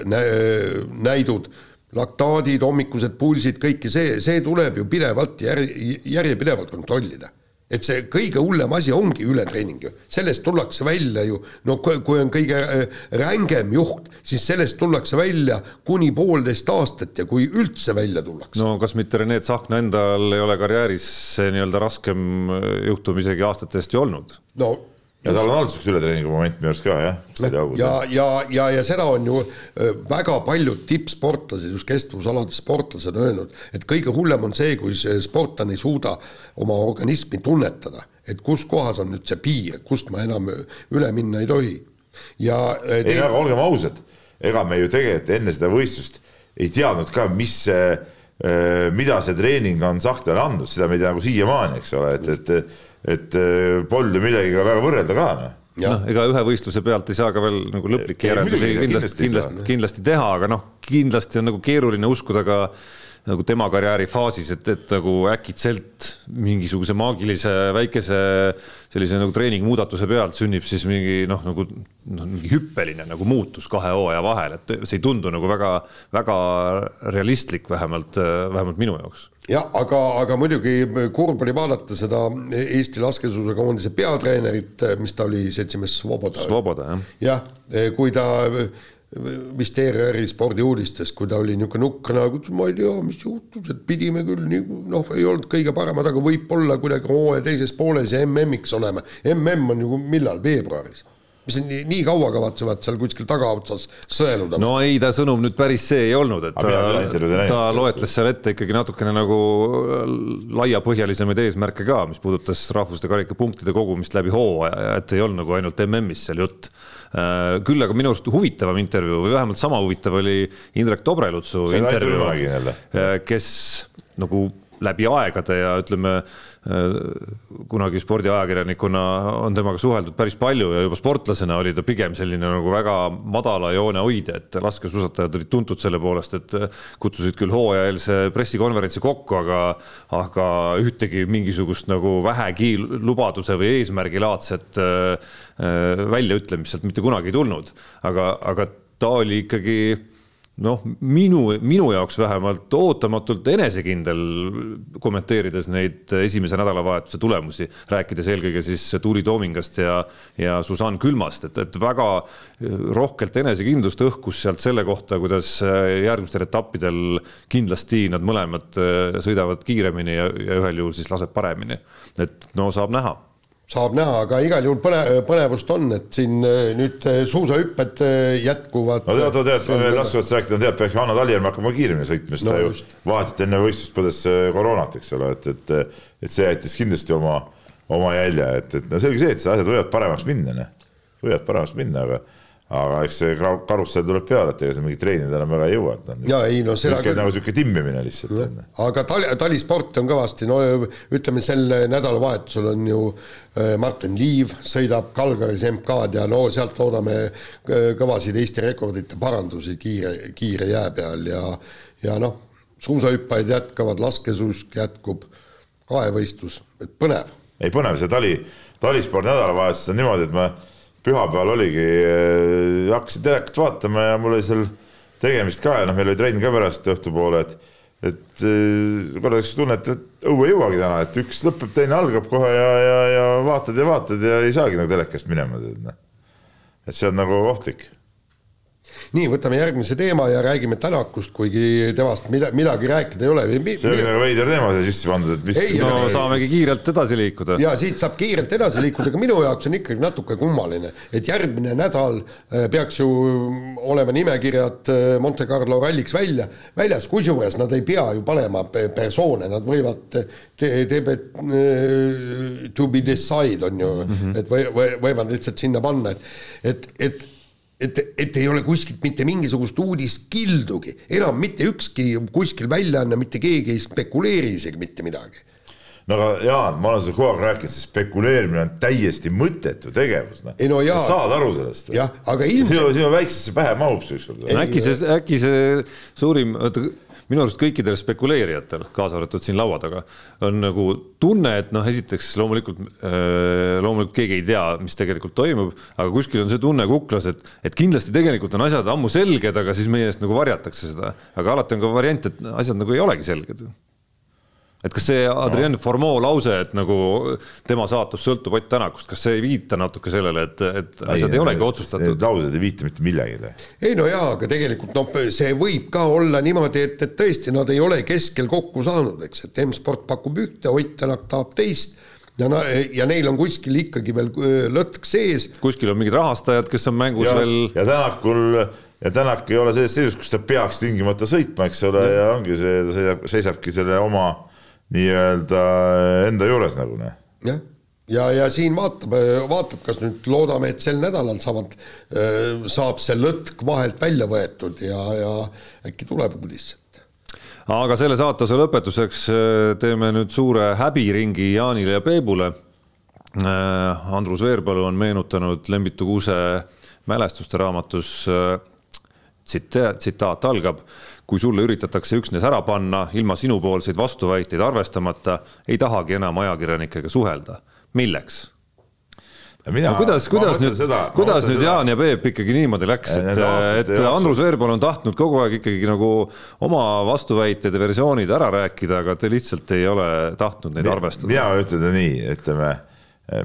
näidud laktaadid, hommikused pulsid, kõike see, see tuleb ju pidevalt jär-, järjepidevalt kontrollida. et see kõige hullem asi ongi ületreening ju, sellest tullakse välja ju, no kui on kõige äh, rängem juht, siis sellest tullakse välja kuni poolteist aastat ja kui üldse välja tullakse. no kas mitte Rene Tsahkna endal ei ole karjääris see nii-öelda raskem äh, juhtum isegi aastate eest ju olnud? no ja tal on olnud siukest ületreeningu moment minu arust ka jah. ja, ja, ja, ja seda on ju väga paljud tippsportlased, just kestvusalade sportlased öelnud, et kõige hullem on see, kui see sportlane ei suuda oma organismi tunnetada, et kus kohas on nüüd see piir, kust ma enam üle minna ei tohi. ja te.... ei, aga olgem ausad, ega me ju tegelikult enne seda võistlust ei teadnud ka, mis see, mida see treening on Sahtlale andnud, seda me ei tea nagu siiamaani, eks ole, et, et et äh, polnud ju millegagi väga võrrelda ka noh. Noh, ega ühe võistluse pealt ei saa ka veel nagu lõplikke järeldusi kindlasti, kindlasti, kindlasti teha, aga noh, kindlasti on nagu keeruline uskuda ka nagu tema karjääri faasis, et, et nagu äkitselt mingisuguse maagilise väikese sellise nagu treeningmuudatuse pealt sünnib siis mingi noh, nagu noh, mingi hüppeline nagu muutus kahe hooaja vahel, et see ei tundu nagu väga, väga realistlik, vähemalt, vähemalt minu jaoks jah, aga, aga muidugi kurb oli vaadata seda Eesti laskesuusakoondise peatreenerit, mis ta oli, seltsimees Svoboda. Svoboda, jah. jah, kui ta vist ERR-i spordiuudistes, kui ta oli niisugune nukk nagu, ma ei tea, mis juhtus, et pidime küll nii noh, ei olnud kõige paremad, aga võib-olla kuidagi hooaja teises pooles ja MM-iks olema. MM on ju millal, veebruaris mis nii, nii kaua kavatsevad seal kuskil tagaotsas sõeluda? no ei, ta sõnum nüüd päris see ei olnud, et ta, ta loetles seal ette ikkagi natukene nagu laiapõhjalisemaid eesmärke ka, mis puudutas rahvuste karika punktide kogumist läbi hooaja, et ei olnud nagu ainult MM-is seal jutt. Äh, küll aga minu arust huvitavam intervjuu või vähemalt sama huvitav oli Indrek Tobrelutsu intervjuu, äh, kes nagu läbi aegade ja ütleme äh, kunagi spordiajakirjanikuna on temaga suheldud päris palju ja juba sportlasena oli ta pigem selline nagu väga madala joone hoidja, et laskesuusatajad olid tuntud selle poolest, et kutsusid küll hooajaeelse pressikonverentsi kokku, aga, aga ühtegi mingisugust nagu vähegi lubaduse või eesmärgilaadset äh, väljaütlemist sealt mitte kunagi ei tulnud, aga, aga ta oli ikkagi noh, minu, minu jaoks vähemalt ootamatult enesekindel kommenteerides neid esimese nädalavahetuse tulemusi, rääkides eelkõige siis Tuuli Toomingast ja, ja Susann Külmast, et, et väga rohkelt enesekindlust õhkus sealt selle kohta, kuidas järgmistel etappidel kindlasti nad mõlemad sõidavad kiiremini ja, ja ühel juhul siis laseb paremini. et no saab näha saab näha, aga igal juhul põne-, põnevust on, et siin äh, nüüd äh, suusahüpped äh, jätkuvad. no tead, tead, laskesuusast rääkida, tead, peaks Johanna Talihärm hakkama kiiremini sõitma, sest no, ta ju vahetult enne võistlust põdes koroonat, eks ole, et, et, et see jättis kindlasti oma, oma jälje, et, et no selge see, et asjad võivad paremaks minna, noh, võivad paremaks minna, aga aga eks see karussell tuleb peale, et ega sa mingit treenida enam väga ei jõua, et noh. ja ei no seda küll. nagu sihuke timmimine lihtsalt. aga tali, talisport on kõvasti, no ütleme, sel nädalavahetusel on ju äh, Martin Liiv sõidab Kalgaris MK-d ja no sealt loodame äh, kõvasid Eesti rekordite parandusi kiire, kiire jää peal ja, ja noh, suusahüppajad jätkavad, laskesuusk jätkub, kahevõistlus, et põnev. ei põnev, see tali, talisport nädalavahetusel on niimoodi, et ma pühapäeval oligi, äh, hakkasin telekat vaatama ja mul oli seal tegemist ka ja noh, meil oli trenn ka pärast õhtupoole, et et äh, korra siukest tunnet, et õue ei jõuagi täna, et üks lõpeb, teine algab kohe ja, ja, ja vaatad ja vaatad ja ei saagi nagu telekast minema, noh. et see on nagu ohtlik nii, võtame järgmise teema ja räägime Tänakust, kuigi temast mida, midagi rääkida ei ole. see oli nagu veider teema siia sisse pandud, et mis. no ei, saamegi siit, kiirelt edasi liikuda. ja siit saab kiirelt edasi liikuda, aga minu jaoks on ikkagi natuke kummaline, et järgmine nädal äh, peaks ju olema nimekirjad äh, Monte Carlo ralliks välja, väljas, kusjuures nad ei pea ju panema persoone, nad võivad teeb, et äh, to be decide on ju mm, -hmm. et või, või võivad lihtsalt sinna panna, et, et, et et, et ei ole kuskilt mitte mingisugust uudiskildugi, enam mitte ükski kuskil väljaanne, mitte keegi ei spekuleeri isegi mitte midagi no aga Jaan, ma olen sulle kogu aeg rääkinud, see spekuleerimine on täiesti mõttetu tegevus, noh. No, sa saad aru sellest? jah, aga ilmselt. sinu, sinu väiksesse pähe mahub see ükskord. äkki see, äkki see suurim, oota minu arust kõikidel spekuleerijatel, kaasa arvatud siin laua taga, on nagu tunne, et noh, esiteks loomulikult, äh, loomulikult keegi ei tea, mis tegelikult toimub, aga kuskil on see tunne kuklas, et, et kindlasti tegelikult on asjad ammu selged, aga siis meie eest nagu varjatakse seda. aga alati on ka variant, et asjad nagu ei olegi selged et kas see Adrien no. Formeau lause, et nagu tema saatus sõltub Ott Tänakust, kas see ei viita natuke sellele, et, et asjad ei, ei olegi otsustatud? Need laused ei viita mitte millegile. ei no jaa, aga tegelikult noh, see võib ka olla niimoodi, et, et tõesti nad ei ole keskel kokku saanud, eks, et M-sport pakub ühte, Ott Tänak tahab teist ja, ja neil on kuskil ikkagi veel lõtk sees. kuskil on mingid rahastajad, kes on mängus ja, veel. ja Tänakul ja Tänak ei ole selles seisus, kus ta peaks tingimata sõitma, eks ole, ja ongi see, ta seisab, seisabki selle oma nii-öelda enda juures nagu noh. jah, ja, ja, ja siin vaatab, vaatab, kas nüüd loodame, et sel nädalal saavad, saab see lõtk vahelt välja võetud ja, ja äkki tuleb uudis aga selle saatuse lõpetuseks teeme nüüd suure häbiringi Jaanile ja Peebule. Andrus Veerpalu on meenutanud Lembitu Kuuse mälestuste raamatus tsitaat algab. Kui sulle üritatakse üksnes ära panna ilma sinupoolseid vastuväiteid arvestamata, ei tahagi enam ajakirjanikega suhelda. milleks? Mina, no kuidas, kuidas nüüd, kuidas nüüd seda. Jaan ja Peep ikkagi niimoodi läks, et, et Andrus Veerpalu on tahtnud kogu aeg ikkagi nagu oma vastuväited ja versioonid ära rääkida, aga te lihtsalt ei ole tahtnud neid arvestada. mina ütlen nii, ütleme,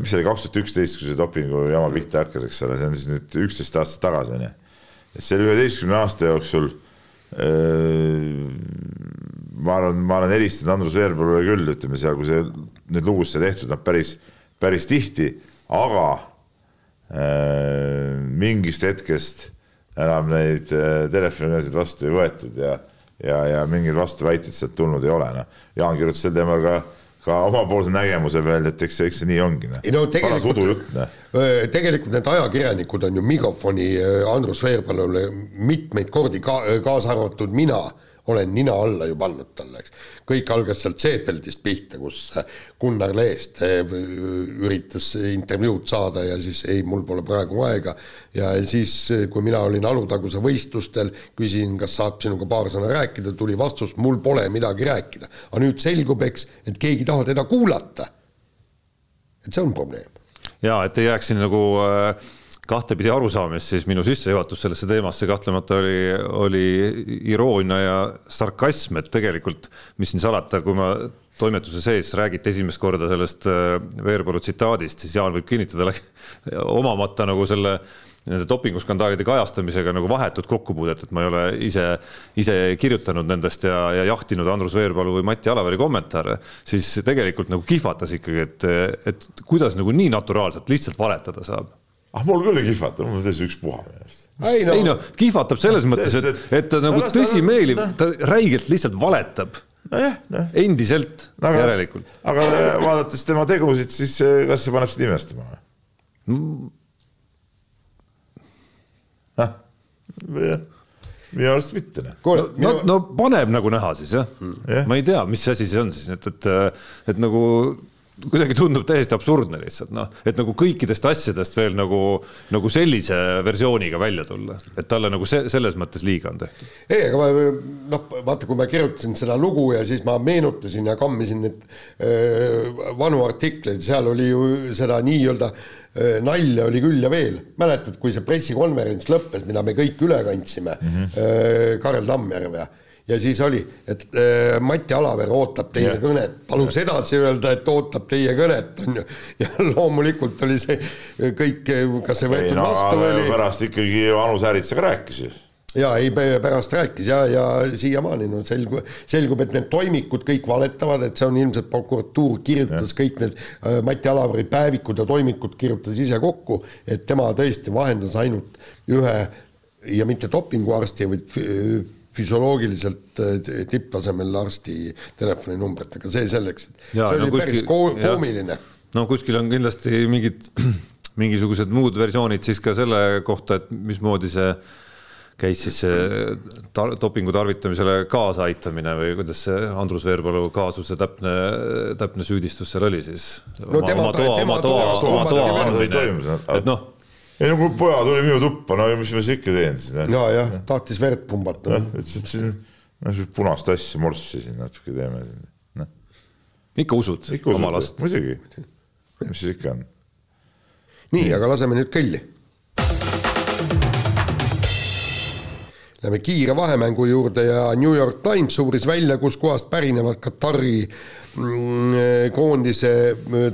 mis see oli kaks tuhat üksteist, kui see dopingu jama pihta hakkas, eks ole, see on siis nüüd üksteist aastat tagasi onju. et selle üheteistkümne aasta jooksul ma arvan, ma olen helistanud Andrus Veerpalule küll, ütleme seal, kui see neid lugusid tehtud, noh päris, päris tihti aga äh, mingist hetkest enam neid äh, telefonikõnesid vastu ei võetud ja, ja, ja mingeid vastuväiteid sealt tulnud ei ole, noh. Jaan kirjutas sel teemal ka ka omapoolse nägemuse veel, et eks, eks see nii ongi. ei no tegelikult, tegelikult need ajakirjanikud on ju mikrofoni Andrus Veerpalule mitmeid kordi ka, kaasa arvatud mina olen nina alla ju pannud talle, eks. kõik algas sealt Seefeldist pihta, kus äh, Gunnar Leest äh, üritas intervjuud saada ja siis ei, mul pole praegu aega. ja siis, äh, kui mina olin Alutaguse võistlustel, küsisin, kas saab sinuga paar sõna rääkida, tuli vastus, mul pole midagi rääkida. aga nüüd selgub, eks, et keegi ei taha teda kuulata. et see on probleem. ja et ei jääks siin nagu äh kahtepidi arusaamist, siis minu sissejuhatus sellesse teemasse kahtlemata oli, oli iroonia ja sarkasm, et tegelikult, mis siin salata, kui ma toimetuse sees räägiti esimest korda sellest äh, Veerpalu tsitaadist, siis Jaan võib kinnitada, omamata nagu selle nende dopinguskandaalide kajastamisega nagu vahetut kokkupuudet, et ma ei ole ise, ise kirjutanud nendest ja, ja jahtinud Andrus Veerpalu või Mati Alaveri kommentaare, siis tegelikult nagu kihvatas ikkagi, et, et kuidas nagu nii naturaalselt lihtsalt valetada saab ah mul küll ei kihvata, mul on täitsa ükspuha ei no, ei no kihvatab selles mõttes, et, et ta nagu tõsimeeli, ta räigelt lihtsalt valetab nojah, noh. endiselt aga, järelikult. aga vaadates tema tegusid, siis eh, kas see paneb sind imestama või mm.? noh, minu arust mitte. Noh. no, no, no paneb nagu näha siis jah mm. yeah., ma ei tea, mis asi see on siis, et, et, et nagu kuidagi tundub täiesti absurdne lihtsalt noh, et nagu kõikidest asjadest veel nagu, nagu sellise versiooniga välja tulla, et talle nagu see, selles mõttes liiga on tehtud. ei, aga ma noh, vaata, kui ma kirjutasin seda lugu ja siis ma meenutasin ja kammisin neid äh, vanu artikleid, seal oli ju seda nii-öelda äh, nalja oli küll ja veel. mäletad, kui see pressikonverents lõppes, mida me kõik üle kandsime mm, -hmm. Karel Tammjärv ja ja siis oli, et äh, Mati Alaver ootab teie ja. kõnet, palus edasi öelda, et ootab teie kõnet, on ju. ja loomulikult oli see kõik, kas see võetud ei, no, vastu või? pärast ikkagi Anu Sääritsega rääkis ju ja ei, pärast rääkis ja, ja siiamaani no selgub, selgub, et need toimikud kõik valetavad, et see on ilmselt prokuratuur kirjutas ja. kõik need äh, Mati Alaveri päevikud ja toimikud kirjutas ise kokku, et tema tõesti vahendas ainult ühe ja mitte dopinguarsti, vaid füsioloogiliselt äh, tipptasemel arsti telefoninumbrit, aga see selleks, see no oli kuskil, päris ko koomiline. no kuskil on kindlasti mingid, mingisugused muud versioonid siis ka selle kohta, et mismoodi see käis siis see dopingu tarvitamisele kaasaaitamine või kuidas see Andrus Veerpalu kaasuse täpne, täpne süüdistus seal oli siis? no tema, tema toa, oma toa andmine, et noh ei no kui poja tuli minu tuppa, no mis ma siis ikka teen siis. ja, jah, tahtis verd pumbata. ütles, et siin, no siukest punast asja, morssi siin natuke teeme. No. ikka usud ikka oma last? muidugi, mis siis ikka on. nii, aga laseme nüüd kõlli. Läheme kiire vahemängu juurde ja New York Times uuris välja, kuskohast pärinevad Katari mm, koondise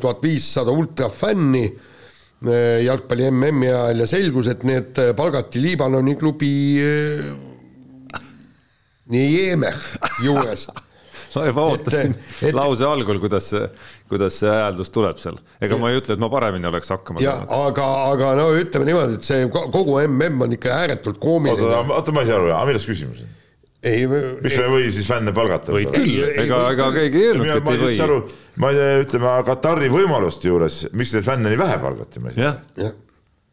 tuhat viissada ultrafänni Äh, jalgpalli MM-i ajal ja selgus, et need äh, palgati Liibanoni klubi äh, Niemeh juurest ma juba ootasin et, et, lause algul, kuidas see, kuidas see hääldus tuleb seal. ega ma ei ütle, et ma paremini oleks hakkama saanud. aga, aga no ütleme niimoodi, et see kogu MM on ikka ääretult koomiline. oota, oota, ma ei saa aru, aga milles küsimus on? Ei, mis me ei või siis fänne palgata? võid küll, ega, ega keegi ei öelnudki, et ei või ma ei tea, ütleme Katari võimaluste juures, miks neid fänne nii vähe palgati, ma ei tea. jah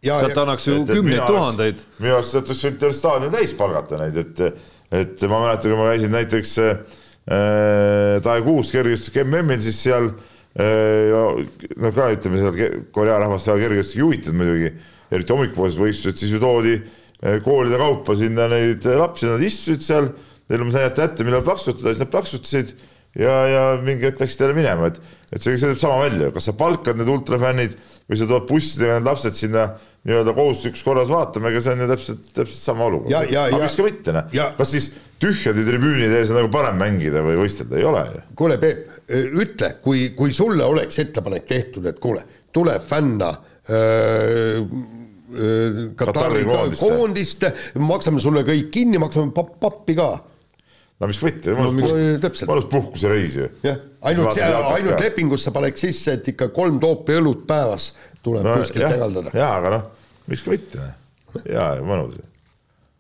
ja, sealt annaks ju kümneid tuhandeid. minu arust sealt oleks võinud staadioni täis palgata neid, et, et ma mäletan, kui ma käisin näiteks äh, Taekuus kergejõustik MM-il, siis seal äh, no ka ütleme seal Korea rahvast väga kergejõustik huvitanud muidugi, eriti hommikupoolsed võistlused, siis ju toodi eh, koolide kaupa sinna neid lapsi, nad istusid seal, neil sain jätta ette, millal plaksutada, siis nad plaksutasid ja, ja mingi hetk läksid jälle minema, et, et see, see teeb sama välja, kas sa palkad need ultrafännid või sa tood bussidega need lapsed sinna nii-öelda kohustuslikus korras vaatama, ega see on ju täpselt, täpselt sama olukord. aga miks ka mitte, noh. kas siis tühjade tribüünide ees on nagu parem mängida või võistelda, ei ole ju. kuule, Peep, ütle, kui, kui sulle oleks ettepanek tehtud, et kuule, tule fänna öö, Katari koondist, maksame sulle kõik kinni, maksame papp, pappi ka. no mis võtta, mõnus no, puhkusereis ju. jah, ainult see, ainult lepingusse paneks sisse, et ikka kolm toopi õlut päevas tuleb no, kuskilt eraldada. jaa, aga noh, miks ka mitte, jaa, mõnus.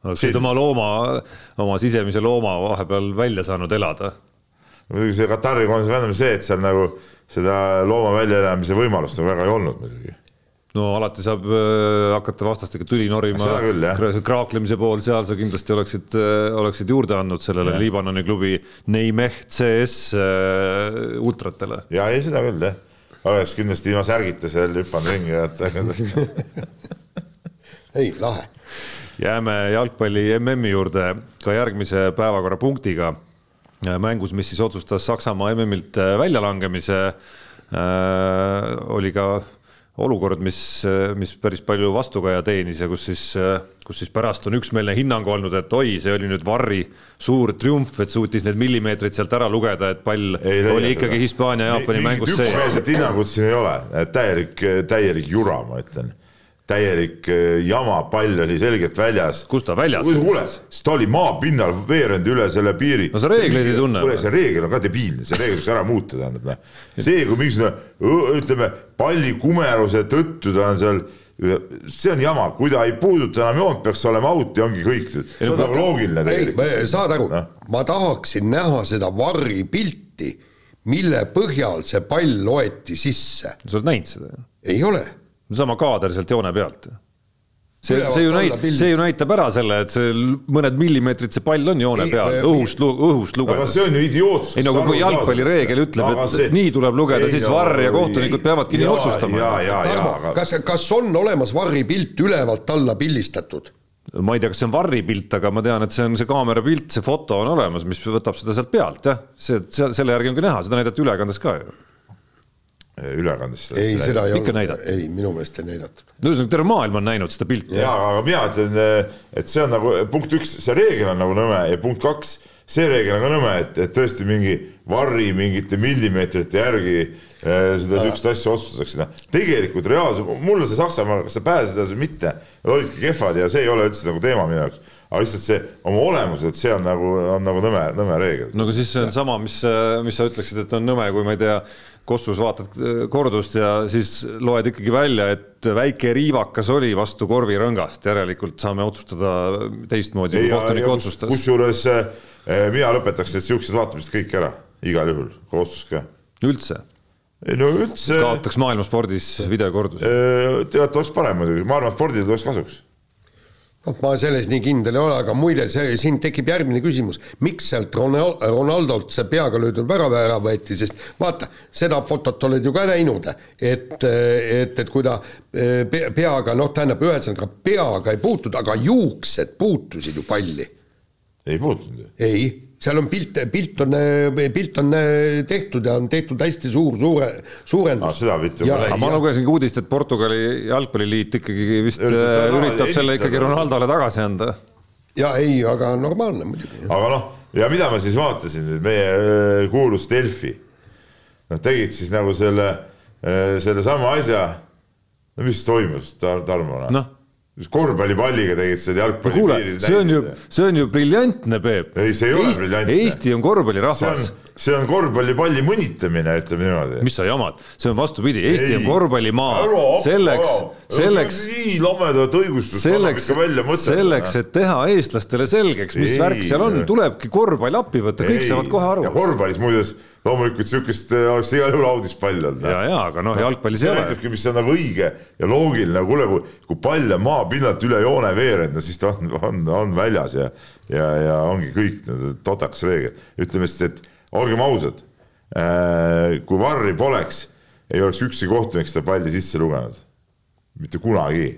Oleksid oma looma, oma sisemise looma vahepeal välja saanud elada. muidugi see Katari koondise vändamine, see, et seal nagu seda looma väljaelamise võimalust nagu väga ei olnud muidugi no alati saab äh, hakata vastastega tüli norima, kraaklemise pool, seal sa kindlasti oleksid äh,, oleksid juurde andnud sellele ja. Liibanoni klubi Neimeh CS äh, ultratele. ja ei, seda küll jah, oleks kindlasti ilma särgita seal hüpanud ringi ja ei, lahe. jääme jalgpalli MM-i juurde ka järgmise päevakorrapunktiga. mängus, mis siis otsustas Saksamaa MM-ilt äh, väljalangemise äh,, oli ka olukord, mis, mis päris palju vastukaja teenis ja kus siis, kus siis pärast on üksmeelne hinnang olnud, et oi, see oli nüüd Varri suur triumf, et suutis need millimeetrid sealt ära lugeda, et pall ei, oli ikkagi Hispaania-Jaapani mängus sees. üksmeelset hinnangut siin ei ole, täielik, täielik jura, ma ütlen täielik eh, jama, pall oli selgelt väljas. kus ta väljas oli? kuule, siis ta oli maapinnal veerenud üle selle piiri. no sa reegleid ei tunne. kuule, see reegel on ka debiilne, see reegel tuleks ära muuta, tähendab, noh. see, kui mingisugune ütleme, palli kumeruse tõttu ta on seal see on jama, kui ta ei puuduta enam joont, peaks olema out ja ongi kõik. see on nagu loogiline tegelikult. saad aru no., ma tahaksin näha seda varri pilti, mille põhjal see pall loeti sisse. sa oled näinud seda? ei ole sama kaader sealt joone pealt. see, see ju näitab, see ju näitab ära selle, et see mõned millimeetrid see pall on joone peal, õhust, õhust lugedes. aga see on ju idiootsus. ei no kui jalgpallireegel ütleb, et see... nii tuleb lugeda, siis varr ja kohtunikud peavadki nii otsustama. Tarmo, kas, kas on olemas varri pilt ülevalt alla pildistatud? ma ei tea, kas see on varri pilt, aga ma tean, et see on see kaamera pilt, see foto on olemas, mis võtab seda sealt pealt jah, see, selle järgi on ka näha, seda näidati ülekandes ka ju ülekandest. ei, seda ei olnud, ei minu meelest ei näidatud. no ühesõnaga terve maailm on näinud seda pilti. jaa, aga mina ütlen, et see on nagu punkt üks, see reegel on nagu nõme ja punkt kaks, see reegel on ka nõme, et, et tõesti mingi varri mingite millimeetrite järgi eh, seda siukest asja otsustatakse, noh. tegelikult reaalselt, mulle see Saksamaa, kas sa pääsesid või mitte, nad olidki kehvad ja see ei ole üldse nagu teema minu jaoks aga lihtsalt see oma olemuselt, see on nagu, on nagu nõme, nõme reegel. no aga siis see on sama, mis, mis sa ütleksid, et on nõme, kui ma ei tea, Kossus vaatad äh, kordust ja siis loed ikkagi välja, et väike riivakas oli vastu korvirõngast, järelikult saame otsustada teistmoodi, kui kohtunik otsustas. kusjuures äh, mina lõpetaks need siuksed vaatamised kõik ära, igal juhul, kohustus ka. üldse? ei no üldse. kaotaks maailmaspordis videokorduse? Äh, tead, oleks parem muidugi, maailmaspordile tuleks kasuks vot ma selles nii kindel ei ole, aga muide, see, siin tekib järgmine küsimus, miks sealt Ronaldolt see peaga löödud värav ära võeti, sest vaata, seda fotot oled ju ka näinud, et, et, et kui ta eh, peaga, noh, tähendab, ühesõnaga peaga ei puutunud, aga juuksed puutusid ju palli. ei puutunud ju? ei seal on pilt, pilt on, pilt on tehtud ja on tehtud hästi suur, suure, suurendus ah,. seda pilti ma nägin. ma lugesin ka uudist, et Portugali jalgpalliliit ikkagi vist üritab, üritab selle ikkagi Ronaldole tagasi anda. ja ei, aga normaalne muidugi. aga noh, ja mida ma siis vaatasin, meie kuulus Delfi. Nad tegid siis nagu selle, sellesama asja. no mis toimus Tar, Tarmo? noh korvpallipalliga tegid seda jalgpalli. see on ju, see on ju briljantne, Peep. ei, see ei ole Eesti, briljantne. Eesti on korvpallirahvas see on korvpallipalli mõnitamine, ütleme niimoodi. mis sa jamad, see on vastupidi, Eesti ei. on korvpallimaa. selleks, selleks. nii lamedat õigustust selleks, selleks, et teha eestlastele selgeks, mis ei, värk seal on, tulebki korvpall appi võtta, kõik ei. saavad kohe aru. ja korvpallis muuseas loomulikult sihukest äh, oleks igal juhul audispall olnud. ja, ja aga noh, jalgpallis ei ole. näitabki, mis on nagu õige ja loogiline, kuule, kui, kui pall on maapinnalt üle joone veerenud, no siis ta on, on, on väljas ja, ja, ja ongi kõik, totakas reegel. ütleme siis, et olgem ausad, äh, kui varri poleks, ei oleks ükski kohtunik seda palli sisse lugenud. mitte kunagi.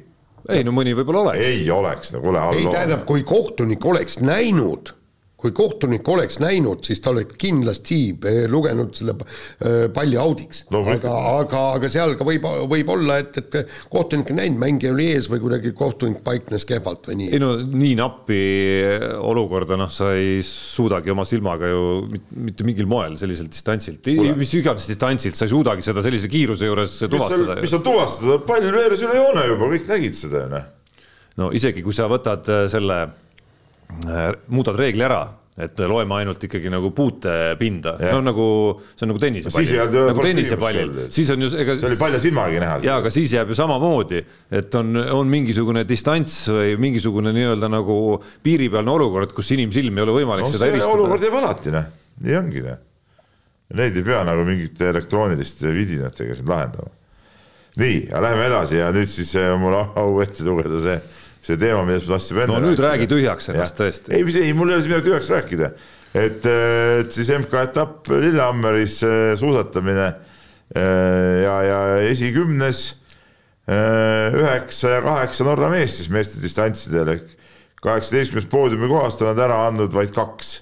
ei no mõni võib-olla oleks. ei oleks, no kuule. ei tähendab, kui kohtunik oleks näinud kui kohtunik oleks näinud, siis ta oleks kindlasti eh, lugenud selle eh, palli audiks. aga, aga, aga seal ka võib, võib olla, et, et kohtunik ei näinud, mängija oli ees või kuidagi kohtunik paiknes kehvalt või nii. ei no nii nappi olukorda, noh, sa ei suudagi oma silmaga ju mitte mingil moel selliselt distantsilt, mis iganes distantsilt, sa ei suudagi seda sellise kiiruse juures tuvastada. mis on tuvastada, pall veeres üle joone juba, kõik nägid seda ju noh. no isegi kui sa võtad selle muudad reegli ära, et loeme ainult ikkagi nagu puutepinda, no nagu see on nagu tennisepallil no,, nagu tennisepallil, siis on ju ega. see oli palja silmaga näha. ja, aga siis jääb ju samamoodi, et on, on mingisugune distants või mingisugune nii-öelda nagu piiripealne olukord, kus inimsilm ei ole võimalik no, seda eristada. olukord jääb alati noh, nii ongi noh. Neid ei pea nagu mingite elektrooniliste vidinatega siin lahendama. nii, aga läheme edasi ja nüüd siis on mul au ette lugeda see see teema, millest me tahtsime enne. no nüüd räägi tühjaks ennast tõesti. ei, ei, mul ei ole siin midagi tühjaks rääkida, et, et siis MK-etapp Lillehammeris äh, suusatamine äh, ja, ja esikümnes äh, üheksa ja kaheksa Norra meest siis meeste distantsidel ehk kaheksateistkümnest poodiumi kohast on nad ära andnud vaid kaks.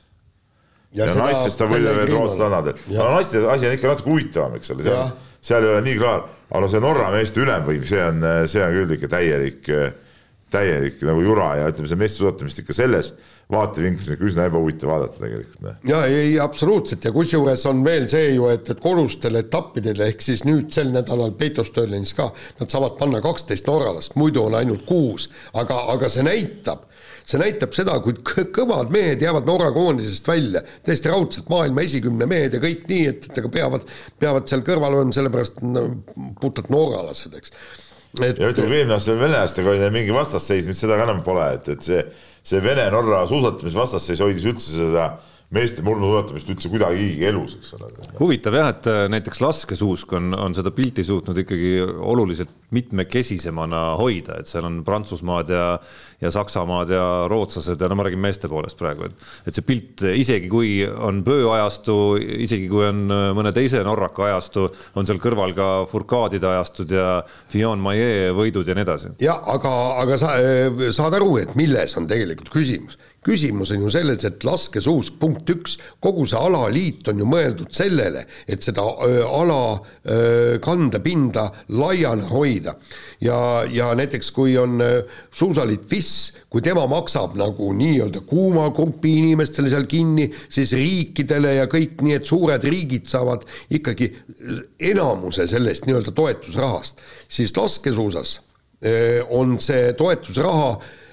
ja, ja naistest on võidab veel rootslanadel. no naiste asi on ikka natuke huvitavam, eks ole, seal, seal ei ole nii klaar, aga no see Norra meeste ülemvõim, see on, see on küll ikka täielik äh, täielik nagu jura ja ütleme, see meestesuusatamist ikka selles vaatevinklis ikka üsna ebahuvitav vaadata tegelikult. Noh. ja ei, absoluutselt ja kusjuures on veel see ju, et, et kodustel etappidel ehk siis nüüd sel nädalal Peitostöölinis ka, nad saavad panna kaksteist norralast, muidu on ainult kuus, aga, aga see näitab, see näitab seda, kui kõvad mehed jäävad Norra koondisest välja, täiesti raudselt maailma esikümne mehed ja kõik nii, et, et aga peavad, peavad seal kõrval olema, sellepärast no, puhtalt norralased, eks et.... ja ütleme, kui eelmine aasta venelastega oli mingi vastasseis, nüüd seda ka enam pole, et, et see, see Vene-Norra suusatamisvastasseis hoidis üldse seda meeste murnusuusatamist üldse kuidagigi elus, eks ole. huvitav jah, et äh, näiteks laskesuusk on, on seda pilti suutnud ikkagi oluliselt mitmekesisemana hoida, et seal on Prantsusmaad ja, ja Saksamaad ja rootslased ja no ma räägin meeste poolest praegu, et, et see pilt, isegi kui on Böö ajastu, isegi kui on äh, mõne teise norraka ajastu, on seal kõrval ka Fourcadide ajastud ja Fillon Maillet võidud ja nii edasi. ja aga, aga sa äh, saad aru, et milles on tegelikult küsimus küsimus on ju selles, et laskesuusk, punkt üks, kogu see alaliit on ju mõeldud sellele, et seda öö, ala öö, kandepinda laiana hoida. ja, ja näiteks kui on öö, suusaliit FIS, kui tema maksab nagu nii-öelda kuuma grupi inimestele seal kinni, siis riikidele ja kõik nii, et suured riigid saavad ikkagi enamuse sellest nii-öelda toetusrahast, siis laskesuusas on see toetusraha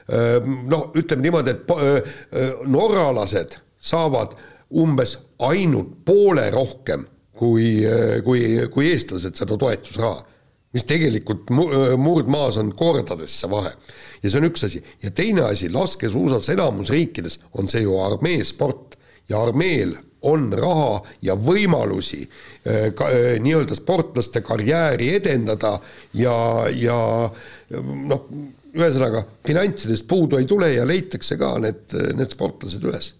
noh, ütleme niimoodi, et norralased saavad umbes ainult poole rohkem kui, kui, kui eestlased seda toetusraha mis tegelikult murdmaas on kordades see vahe. ja see on üks asi. ja teine asi, laskesuusas enamus riikides on see ju armeesport ja armeel on raha ja võimalusi ka, nii-öelda sportlaste karjääri edendada ja, ja noh, ühesõnaga finantsidest puudu ei tule ja leitakse ka need, need sportlased üles.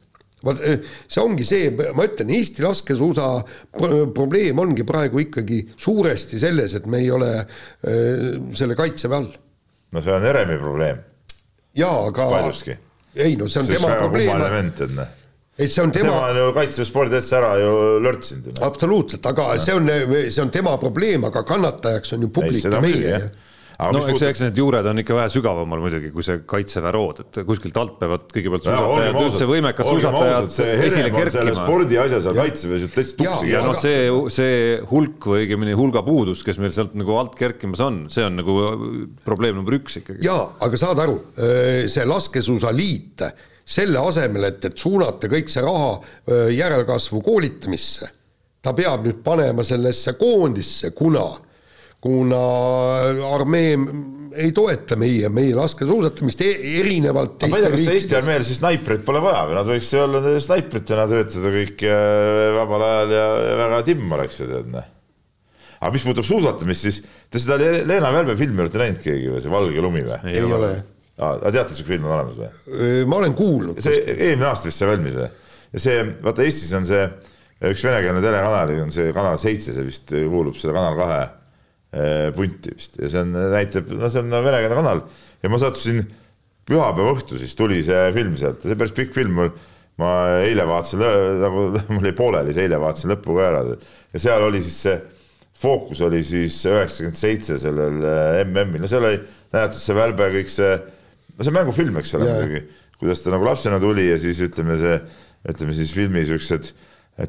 vot eh, see ongi see, ma ütlen, Eesti laskesuusa probleem ongi praegu ikkagi suuresti selles, et me ei ole äh, selle kaitseväe all. no see on Heremi probleem. jaa, aga paljuski. ei no see on see tema probleem et see on tema. tema on ju kaitseväe spordiasja ära ju lörtsinud. absoluutselt, aga ja. see on, see on tema probleem, aga kannatajaks on ju publik ja meie no eks, eks need juured on ikka vähe sügavamal muidugi, kui see kaitseväe rood, et kuskilt alt peavad kõigepealt suusatajad, üldse võimekad suusatajad esile kerkima. spordiasja seal kaitseväes ju täitsa tuksi. ja noh, see, see hulk või õigemini hulga puudus, kes meil sealt nagu alt kerkimas on, see on nagu probleem number üks ikkagi. jaa, aga saad aru, see laskesuusaliit, selle asemel, et, et suunata kõik see raha järelkasvu koolitamisse, ta peab nüüd panema sellesse koondisse, kuna kuna armee ei toeta meie, meie laskesuusatamist e erinevalt ma ei tea, kas Eesti armeel siis snaiprit pole vaja või nad võiks olla snaipritena töötada kõik vabal ajal ja, väga timm oleks ju tead noh. aga mis puudutab suusatamist, siis te seda Leena Välbe filmi olete näinud keegi või, see Valge lumi või? ei, ole. aga teate, siuke film on olemas või? ma olen kuulnud. see eelmine aasta vist sai valmis või? ja see, vaata Eestis on see üks venekeelne telekanal, on see Kanal seitse, see vist kuulub selle Kanal kahe Äh, punti vist. Ja see on, näitab, no see on venekeelne kanal, ja ma sattusin pühapäeva õhtu siis tuli see film sealt, see päris pikk film mul, ma eile vaatasin, nagu mul jäi pooleli see, eile vaatasin lõppu ka ära. Ja seal oli siis see fookus oli siis üheksakümmend seitse sellel äh, MM-il, no seal oli näidatud see välbe kõik see, no see mängufilm, eks ole muidugi, kuidas ta nagu lapsena tuli ja siis ütleme see, ütleme siis filmi siuksed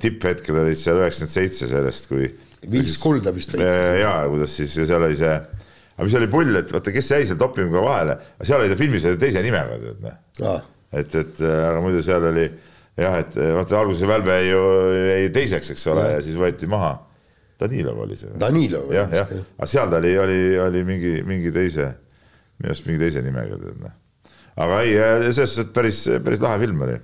tipphetked olid seal üheksakümmend seitse sellest, kui viis kulda vist või? ja kuidas siis ja seal oli see aga mis oli pull, et vaata, kes jäi seal dopinguga vahele, seal oli ta filmis oli teise nimega, tead noh. et, et aga muidu seal oli jah, et vaata alguses Välbe ju jäi teiseks, eks ole, ja siis võeti maha. Danilov oli see. Danilov. jah, jah, aga seal ta oli, oli, oli mingi, mingi teise, minu arust mingi teise nimega, tead noh. aga ei, selles suhtes, et päris, päris lahe film oli.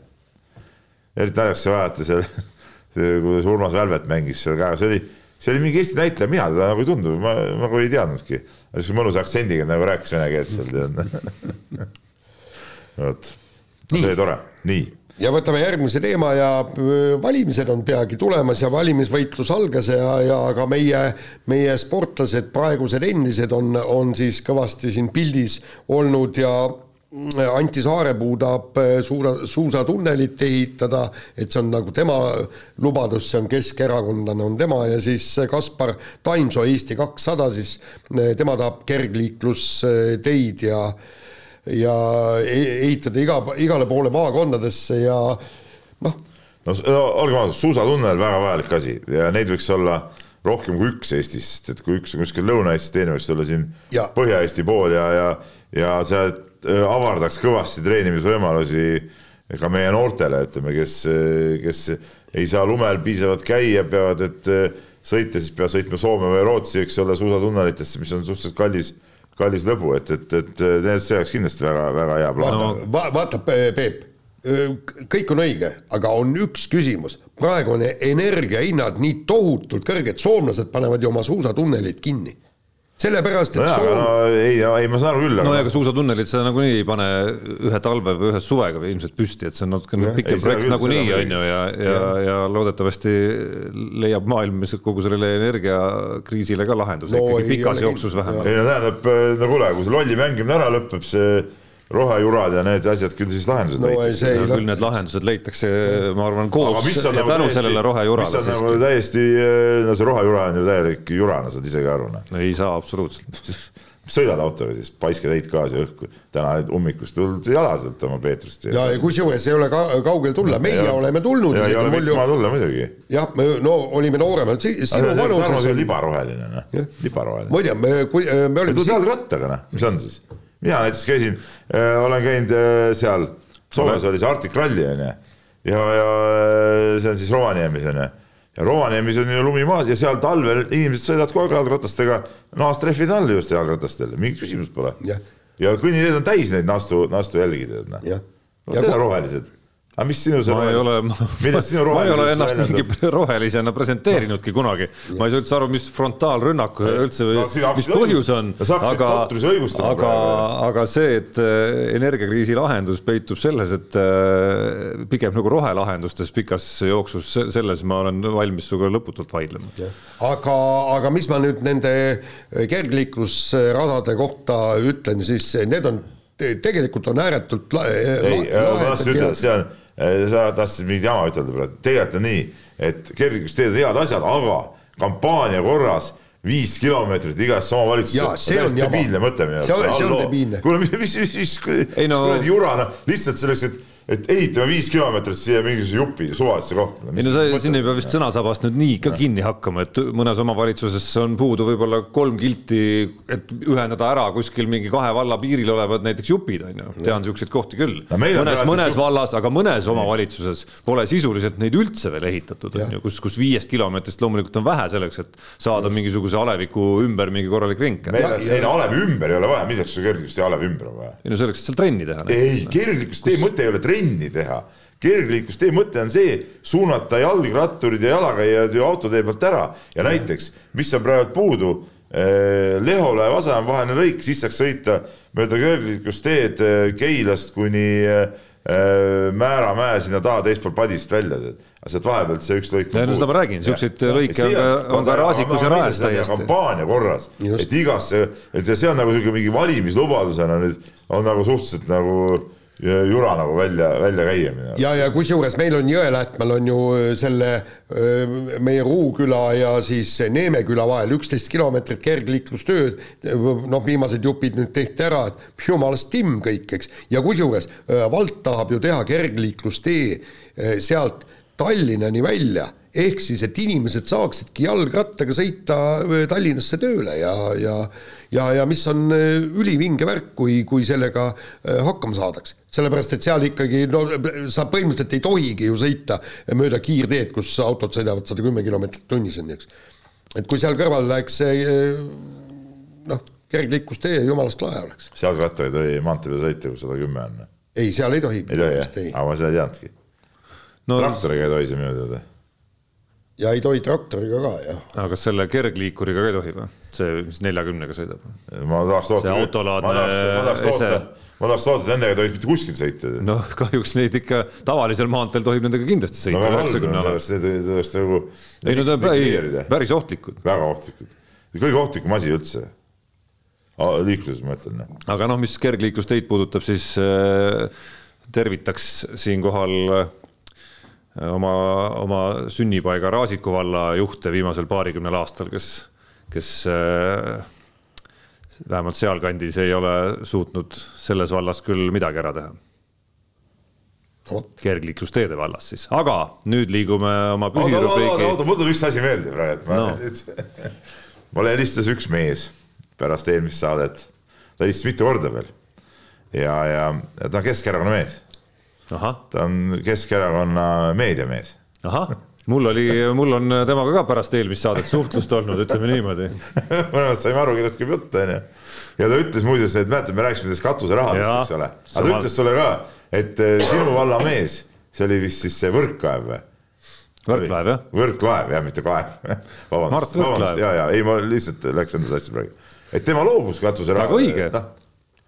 eriti naljakas see vaadata seal, kuidas Urmas Välvet mängis seal ka, see oli see oli mingi Eesti näitleja, mina teda nagu ei tundnud, ma nagu ei teadnudki. niisuguse mõnusa aktsendiga nagu rääkis vene keelt seal tead. vot, see oli tore, nii. ja võtame järgmise teema ja valimised on peagi tulemas ja valimisvõitlus algas ja, ja ka meie, meie sportlased, praegused endised on, on siis kõvasti siin pildis olnud ja Anti Saarepuu tahab äh, suura, suusatunnelit ehitada, et see on nagu tema lubadus, see on keskerakondlane, on tema ja siis Kaspar Taimsoo, Eesti kakssada, siis äh, tema tahab kergliiklusteid ja ja e-, ehitada iga, igale poole maakondadesse ja noh. no olgem ausad, suusatunnel väga vajalik asi ja neid võiks olla rohkem kui üks Eestis, sest et kui üks on kuskil Lõuna-Eestis, teine võiks olla siin Põhja-Eesti pool ja, ja, ja sealt Äh, avardaks kõvasti treenimisvõimalusi ka meie noortele, ütleme, kes, kes ei saa lumel piisavalt käia, peavad, et äh, sõita, siis peavad sõitma Soome või Rootsi, eks ole, suusatunnelitesse, mis on suhteliselt kallis, kallis lõbu, et, et, et see oleks kindlasti väga-väga hea plaan. No.. vaata, Peep, kõik on õige, aga on üks küsimus, praegu on energiahinnad nii tohutult kõrged, soomlased panevad ju oma suusatunnelid kinni sellepärast, et no jaa, Soom... no ei, ei ma saan aru küll. no aga suusatunnelit sa nagunii ei pane ühe talve või ühe suvega või ilmselt püsti, et see on natukene pikem projekt nagunii on ju ja, ja, ja, ja loodetavasti leiab maailm kogu sellele energiakriisile ka lahenduse no, ikkagi pikas jooksus vähemalt. ei no tähendab, no kuule, kui see lolli mängimine ära lõpeb, see rohejurad ja need asjad, küll siis lahendused no, leitakse. No, küll need lahendused leitakse, ma arvan, koos ja nagu tänu täiesti, sellele rohejurale. mis on nagu täiesti, no see rohejura on ju täielik jura, no saad ise ka aru. no ei saa absoluutselt sõidad autoga siis, paiskad heit gaasi õhku, täna ummikust tulnud jala sealt oma Peetrust. ja, ja kusjuures ei ole ka kaugel tulla, meie ja, oleme tulnud. ja ei ole pikk maa tulla muidugi. jah, me no olime nooremad, sinu vanuses. Tarmo, see on libaroheline, noh, libaroheline. muide, me, me olime. tuled jalgrattaga, noh, mis on siis? Mina näiteks käisin äh,, olen käinud äh, seal, Soomes oli see Arctic Rally onju. Ja, ja äh, see on siis Rovaniemis onju. Ja Rovaniemis on ju lumi maas ja seal talvel inimesed sõidavad kogu aeg jalgratastega, naastrehvid all just jalgratastel, mingit küsimust pole. ja kõnniteed on täis neid naastu, naastujälgi tead noh. no tead rohelised aga mis sinu see ma ei ole, ma, ma ei ole ennast mingi rohelisena presenteerinudki kunagi. ma ei saa üldse aru, mis frontaalrünnak üldse või no, mis põhjus on, aga, aga, aga see, et äh, energiakriisi lahendus peitub selles, et äh, pigem nagu rohelahendustes pikas jooksus, selles ma olen valmis sinuga lõputult vaidlema. aga, aga mis ma nüüd nende kergliiklusradade kohta ütlen, siis need on tegelikult on ääretult la, ei, ma tahtsin ütelda, see on sa tahtsid mingit jama ütelda praegu, tegelikult on nii, et kergliiklusteed on head asjad, aga kampaania korras viis kilomeetrit igasse omavalitsusse. see on debiilne mõte minu arust. see on debiilne. kuule, mis, mis, mis, mis kuradi no... jura, noh, lihtsalt selleks, et et ehitame viis kilomeetrit siia mingisuguse jupi suvalisse kohta. ei no see, siin ei pea vist sõnasabast nüüd nii ka kinni hakkama, et mõnes omavalitsuses on puudu võib-olla kolm kilti, et ühendada ära kuskil mingi kahe valla piiril olevad näiteks jupid on ju, tean siukseid kohti küll no,. mõnes, mõnes vallas, aga mõnes omavalitsuses pole sisuliselt neid üldse veel ehitatud, on ju, kus, kus viiest kilomeetrist loomulikult on vähe selleks, et saada ja. mingisuguse aleviku ümber mingi korralik ring. ei no alevi ümber ei ole vaja, milleks sul kergliiklustee alevi ümber on vaja? ei no selleks, et seal trenni teha. ei, kergliiklustee mõte ei ole trenni trenni teha. kergliiklustee mõte on see, suunata jalgratturid ja jalakäijad ju autotee pealt ära ja näiteks, mis on praegu puudu eh, Lehole ja Vasamäe vaheline lõik, siis saaks sõita mööda kergliiklusteed eh, Keilast kuni, eh, Määramäe sinna taha teist pool padist välja, tead. aga sealt vahepealt see üks lõik. no seda ma räägin, siukseid lõike on ka, on ka Raasikus ja Raes täiesti. kampaania korras, et igasse, et see, see on nagu siuke mingi valimislubadusena nüüd on nagu suhteliselt nagu jura nagu välja, välja käia ja, ja kusjuures meil on Jõelähtmal on ju äh, selle äh, meie Ruuküla ja siis Neeme küla vahel üksteist kilomeetrit kergliiklustööd, noh, viimased jupid nüüd tehti ära, et jumalast timm kõik, eks, ja kusjuures äh, vald tahab ju teha kergliiklustee sealt Tallinnani välja. Ehk siis, et inimesed saaksidki jalgrattaga sõita Tallinnasse tööle ja, ja ja, ja mis on ülivinge värk, kui, kui sellega hakkama saadakse sellepärast, et seal ikkagi no sa põhimõtteliselt ei tohigi ju sõita mööda kiirteed, kus autod sõidavad sada kümme kilomeetrit tunnis, on ju, eks. et kui seal kõrval läheks see noh, kergliiklustee, jumalast lahe oleks. jalgratta ei tohi maantee peal sõita, kui sada kümme on? ei, seal ei tohi. ei tohi jah, aga ma seda ei teadnudki no,. traktoriga ei tohi see minu teada. ja ei tohi traktoriga ka, jah. aga kas selle kergliikuriga ka ei tohi või? see, mis neljakümnega sõidab? ma tahaks loota. see autolaadne ese ma tahaks loota, et nendega tohib mitte kuskil sõita. noh, kahjuks neid ikka tavalisel maanteel tohib nendega kindlasti sõita no. Need tõesti nagu. ei ta on päris ohtlikud. väga ohtlikud, kõige ohtlikum asi üldse liikluses ma ütlen. aga noh, mis kergliiklusteid puudutab, siis äh, tervitaks siinkohal äh, oma, oma sünnipaiga Raasiku valla juhte viimasel paarikümnel aastal, kes, kes äh, vähemalt sealkandis ei ole suutnud selles vallas küll midagi ära teha. kergliiklusteede vallas siis, aga nüüd liigume oma püsirubriigi. oota, mul tuli üks asi meelde praegu, et ma no. mulle helistas üks mees pärast eelmist saadet, ta helistas mitu korda veel ja, ja, ja ta on Keskerakonna mees. ta on Keskerakonna meediamees. ahah mul oli, mul on temaga ka pärast eelmist saadet suhtlust olnud, ütleme niimoodi. mõlemad saime aru, kellest käib jutt, onju. ja ta ütles muuseas, et mäletad, me rääkisime sellest katuserahadest, eks ole. aga ta ütles sulle ka, et eh, sinu valla mees, see oli vist siis see Võrklaev või? Võrklaev jah. Võrklaev jah, mitte Kaev vabandust, vabandust, ja, ja ei, ma lihtsalt läks enda sassi praegu. et tema loobus katuseraha. väga õige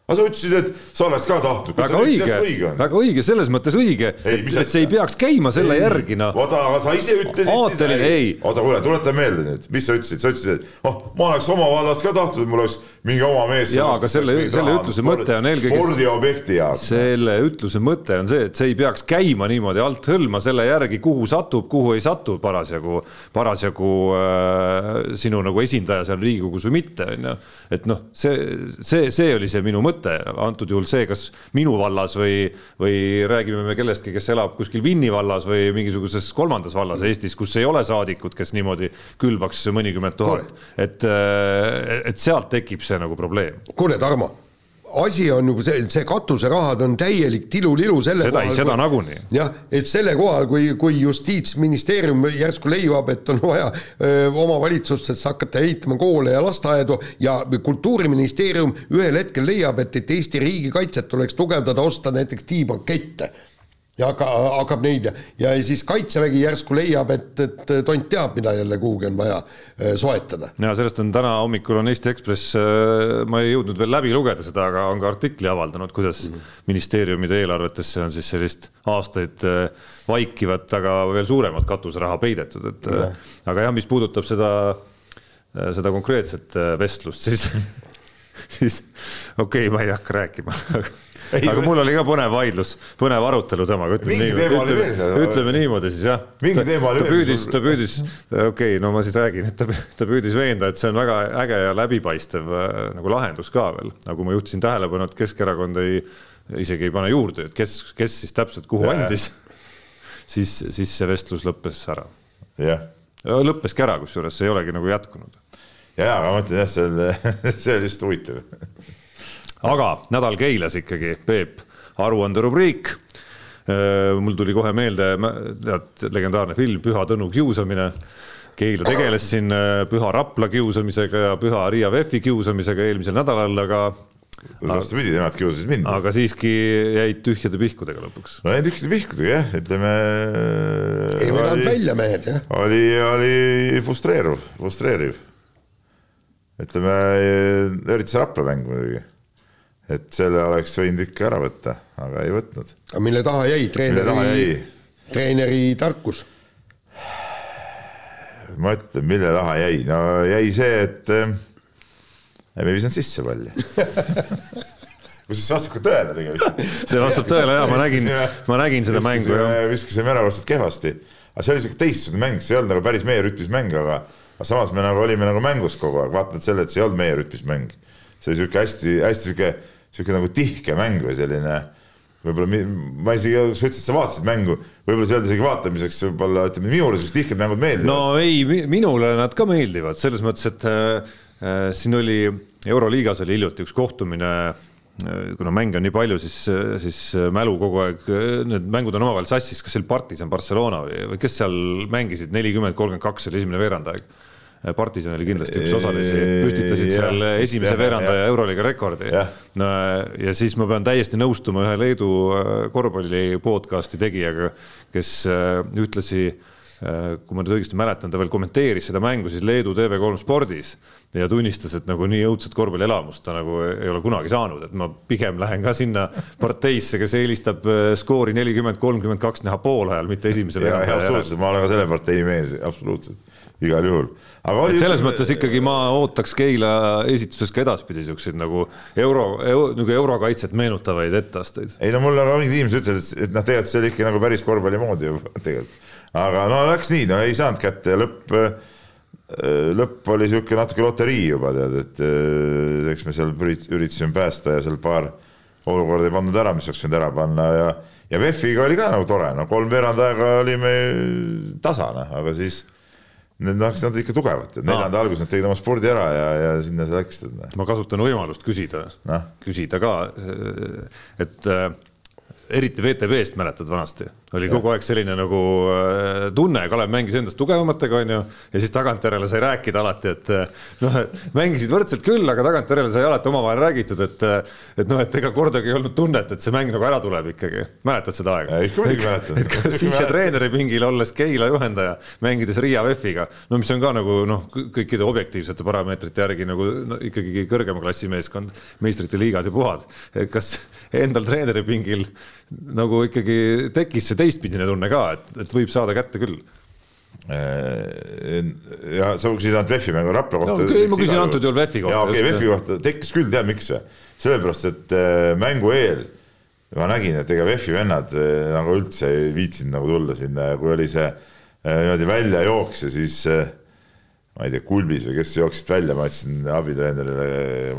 aga sa ütlesid, et sa oleks ka tahtnud. väga õige, väga õige, selles mõttes õige, et, et see ei peaks käima selle ei, järgi, noh. oota, aga sa ise ütlesid Aatelin, siis. ei. oota, kuule, tuleta meelde nüüd, mis sa ütlesid, sa ütlesid, et oh, ma oleks oma vallas ka tahtnud, et mul oleks mingi oma mees. jaa, aga selle, selle ütluse mõte on eelkõige. spordiobjekti jaoks. selle ütluse mõte on see, et see ei peaks käima niimoodi alt hõlma selle järgi, kuhu satub, kuhu ei satu parasjagu, parasjagu äh, sinu nagu esindaja seal Riigikogus või mitte, on ju. et noh, see, see, see oli see minu mõte antud juhul see, kas minu vallas või, või räägime me kellestki, kes elab kuskil Vinni vallas või mingisuguses kolmandas vallas Eestis, kus ei ole saadikut, kes niimoodi külvaks mõnikümmend tuhat, et, et sealt tekib see nagu probleem. kuule, Tarmo asi on nagu see, see katuserahad on täielik tilulilu selle seda, kohal. seda nagunii. jah, et selle kohal, kui, kui justiitsministeerium järsku leiab, et on vaja omavalitsustesse hakata ehitama koole ja lasteaedu ja kultuuriministeerium ühel hetkel leiab, et, et Eesti riigikaitset tuleks tugevdada, osta näiteks tiibrakette ja hakka, hakkab neid ja, ja siis Kaitsevägi järsku leiab, et, et tont teab, mida jälle kuhugi on vaja äh, soetada. ja sellest on täna hommikul on Eesti Ekspress, äh, ma ei jõudnud veel läbi lugeda seda, aga on ka artikli avaldanud, kuidas mm -hmm. ministeeriumide eelarvetesse on siis sellist aastaid äh, vaikivat, aga veel suuremat katuseraha peidetud, et ja. aga jah, mis puudutab seda, seda konkreetset vestlust, siis siis okei okay,, ma ei hakka rääkima aga mul oli ka põnev vaidlus, põnev arutelu temaga, ütleme nii, ütleme, ütleme niimoodi siis jah. mingi teema oli veel. ta püüdis, ta püüdis, okei okay,, no ma siis räägin, et ta, ta püüdis veenda, et see on väga äge ja läbipaistev äh, nagu lahendus ka veel, nagu ma juhtisin tähelepanu, et Keskerakond ei, isegi ei pane juurde, et kes, kes siis täpselt kuhu ja. andis. siis, siis see vestlus lõppes ära. jah. lõppeski ära, kusjuures ei olegi nagu jätkunud. ja, aga ma mõtlen jah, see, see oli lihtsalt huvitav aga nädal Keilas ikkagi, Peep, aruanderubriik. Äh, mul tuli kohe meelde, tead, legendaarne film Püha Tõnu kiusamine. Keila tegeles siin äh, Püha Rapla kiusamisega ja Püha Riia VEF-i kiusamisega eelmisel nädalal, aga vastupidi, nemad kiusasid mind. aga siiski jäid tühjade pihkudega lõpuks. no jäid tühjade pihkudega jah, ütleme. ei vedanud välja mehed jah. oli, oli frustreeruv, frustreeriv. ütleme, eriti see Rapla mäng muidugi et selle oleks võinud ikka ära võtta, aga ei võtnud. aga mille taha jäi treeneri, treeneri tarkus? ma ütlen, mille taha jäi, no jäi see, et äh, me ei visanud sisse palli kusjuures see vastab ka tõele tegelikult. see vastab tõele ja ma nägin, ma nägin seda mängu jah. viskasime erakordselt kehvasti, aga see oli siuke teistsugune mäng, see ei olnud nagu päris meie rütmis mäng, aga, aga samas me nagu olime nagu mängus kogu aeg, vaatamata sellele, et see ei olnud meie rütmis mäng. see oli siuke hästi-hästi siuke, siuke nagu tihke mäng või selline võib-olla ma isegi, sa ütlesid, sa vaatasid mängu, võib-olla olnud isegi vaatamiseks, võib-olla ütleme, minule siuksed tihked mängud meeldivad. no ei, minule nad ka meeldivad selles mõttes, et äh, äh siin oli Euroliigas oli hiljuti üks kohtumine kuna mänge on nii palju, siis, siis mälu kogu aeg, need mängud on omavahel sassis, kas see oli Partisan Barcelona või, või kes seal mängisid, nelikümmend, kolmkümmend kaks oli esimene veerandaeg. Partisan oli kindlasti üks osalisi, püstitasid ja, seal esimese veerandaja Euroliiga rekordi. no ja siis ma pean täiesti nõustuma ühe Leedu äh, korvpalli podcast'i tegijaga, kes äh, ühtlasi äh, kui ma nüüd õigesti mäletan, ta veel kommenteeris seda mängu siis Leedu TV3 spordis ja tunnistas, et nagu nii õudset korvpallielamust ta nagu ei ole kunagi saanud, et ma pigem lähen ka sinna parteisse, kes eelistab äh, skoori nelikümmend, kolmkümmend kaks näha poolajal, mitte esimese veerandi ajal. absoluutselt, ma olen ka selle partei mees, absoluutselt, igal juhul. aga oli... selles mõttes ikkagi ma ootaks Keila esituses ka edaspidi siukseid nagu euro, euro, nagu eurokaitset meenutavaid etteasteid. ei no mul on mingid inimesed ütlevad, et, et noh, tegelikult see oli ikka nagu päris korvpalli moodi juba tegelikult. aga no läks nii, no ei saanud kätte ja lõpp Äh, lõpp oli sihuke natuke loterii juba tead, et äh, eks me seal üritasime päästa ja seal paar olukorda ei pannud ära, mis oleks võinud ära panna ja, ja VEF-iga oli ka nagu tore, no kolm veerand aega olime tasane, aga siis need hakkasid nad ikka tugevad, neljanda alguses nad tegid oma spordi ära ja, ja sinna sa läksid. ma kasutan võimalust küsida no., küsida ka, et äh, eriti VTV-st mäletad vanasti, oli kogu aeg selline nagu äh, tunne, Kalev mängis endast tugevamatega, onju, ja siis tagantjärele sai rääkida alati, et äh, noh, mängisid võrdselt küll, aga tagantjärele sai alati omavahel räägitud, et äh, et noh, et ega kordagi ei olnud tunnet, et see mäng nagu ära tuleb ikkagi. mäletad seda aega? ikka muidugi mäletan. et kas siis ja treeneri pingil olles Keila juhendaja, mängides Riia VEF-iga, no mis on ka nagu noh, kõikide objektiivsete parameetrite järgi nagu no, ikkagi kõrgema klassi meeskond, meistrite liigad ja puhad. kas endal treeneri pingil nagu ikkagi tekkis see teistpidine tunne ka, et, et võib saada kätte küll äh, ja sa küsisid ainult VEF-i mängu Rapla kohta no,. ma küsin antud juhul VEF-i kohta. okei okay,, VEF-i kohta tekkis küll, tead miks? sellepärast, et äh, mängu eel ma nägin, et ega VEF-i vennad äh, nagu üldse ei viitsinud nagu tulla sinna ja kui oli see niimoodi väljajooks ja siis ma ei tea, Kulbis või kes jooksid välja, ma ütlesin abitreenerile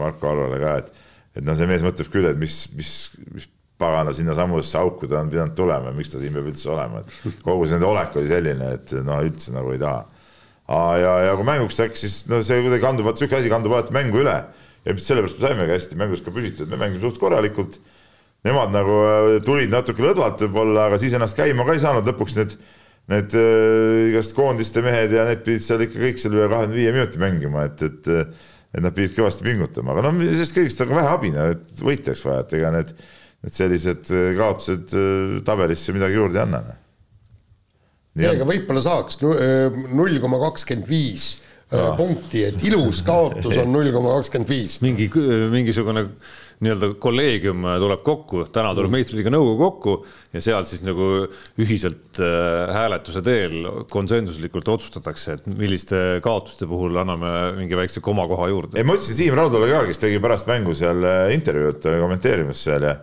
Marko Arvale ka, et et noh, see mees mõtleb küll, et mis, mis, mis pagana sinnasamusesse auku ta on pidanud tulema, miks ta siin peab üldse olema, et kogu see nende olek oli selline, et noh, üldse nagu ei taha. ja, ja kui mänguks läks, siis no see kuidagi kandub, vaat sihuke asi kandub alati mängu üle ja sellepärast me saimegi hästi mängus ka püsitud, me mängisime suht korralikult. Nemad nagu äh, tulid natuke lõdvalt võib-olla, aga siis ennast käima ka ei saanud, lõpuks need, need äh, igast koondiste mehed ja need pidid seal ikka kõik seal üle kahekümne viie minuti mängima, et, et et nad pidid kõvasti pingutama, aga noh, sellest kõigest on ka vähe abi, et võita oleks vaja, et ega need et sellised äh, kaotused äh, tabelisse midagi juurde ei anna. ei, aga võib-olla saaks äh, null koma kakskümmend viis punkti, et ilus kaotus on null koma kakskümmend viis. mingi, mingisugune nii-öelda kolleegium tuleb kokku, täna tuleb mm. meistriliiga nõukogu kokku ja seal siis nagu ühiselt hääletuse teel konsensuslikult otsustatakse, et milliste kaotuste puhul anname mingi väikse komakoha juurde. ei, ma ütlesin Siim Raudole ka, kes tegi pärast mängu seal intervjuud, kommenteerimas seal ja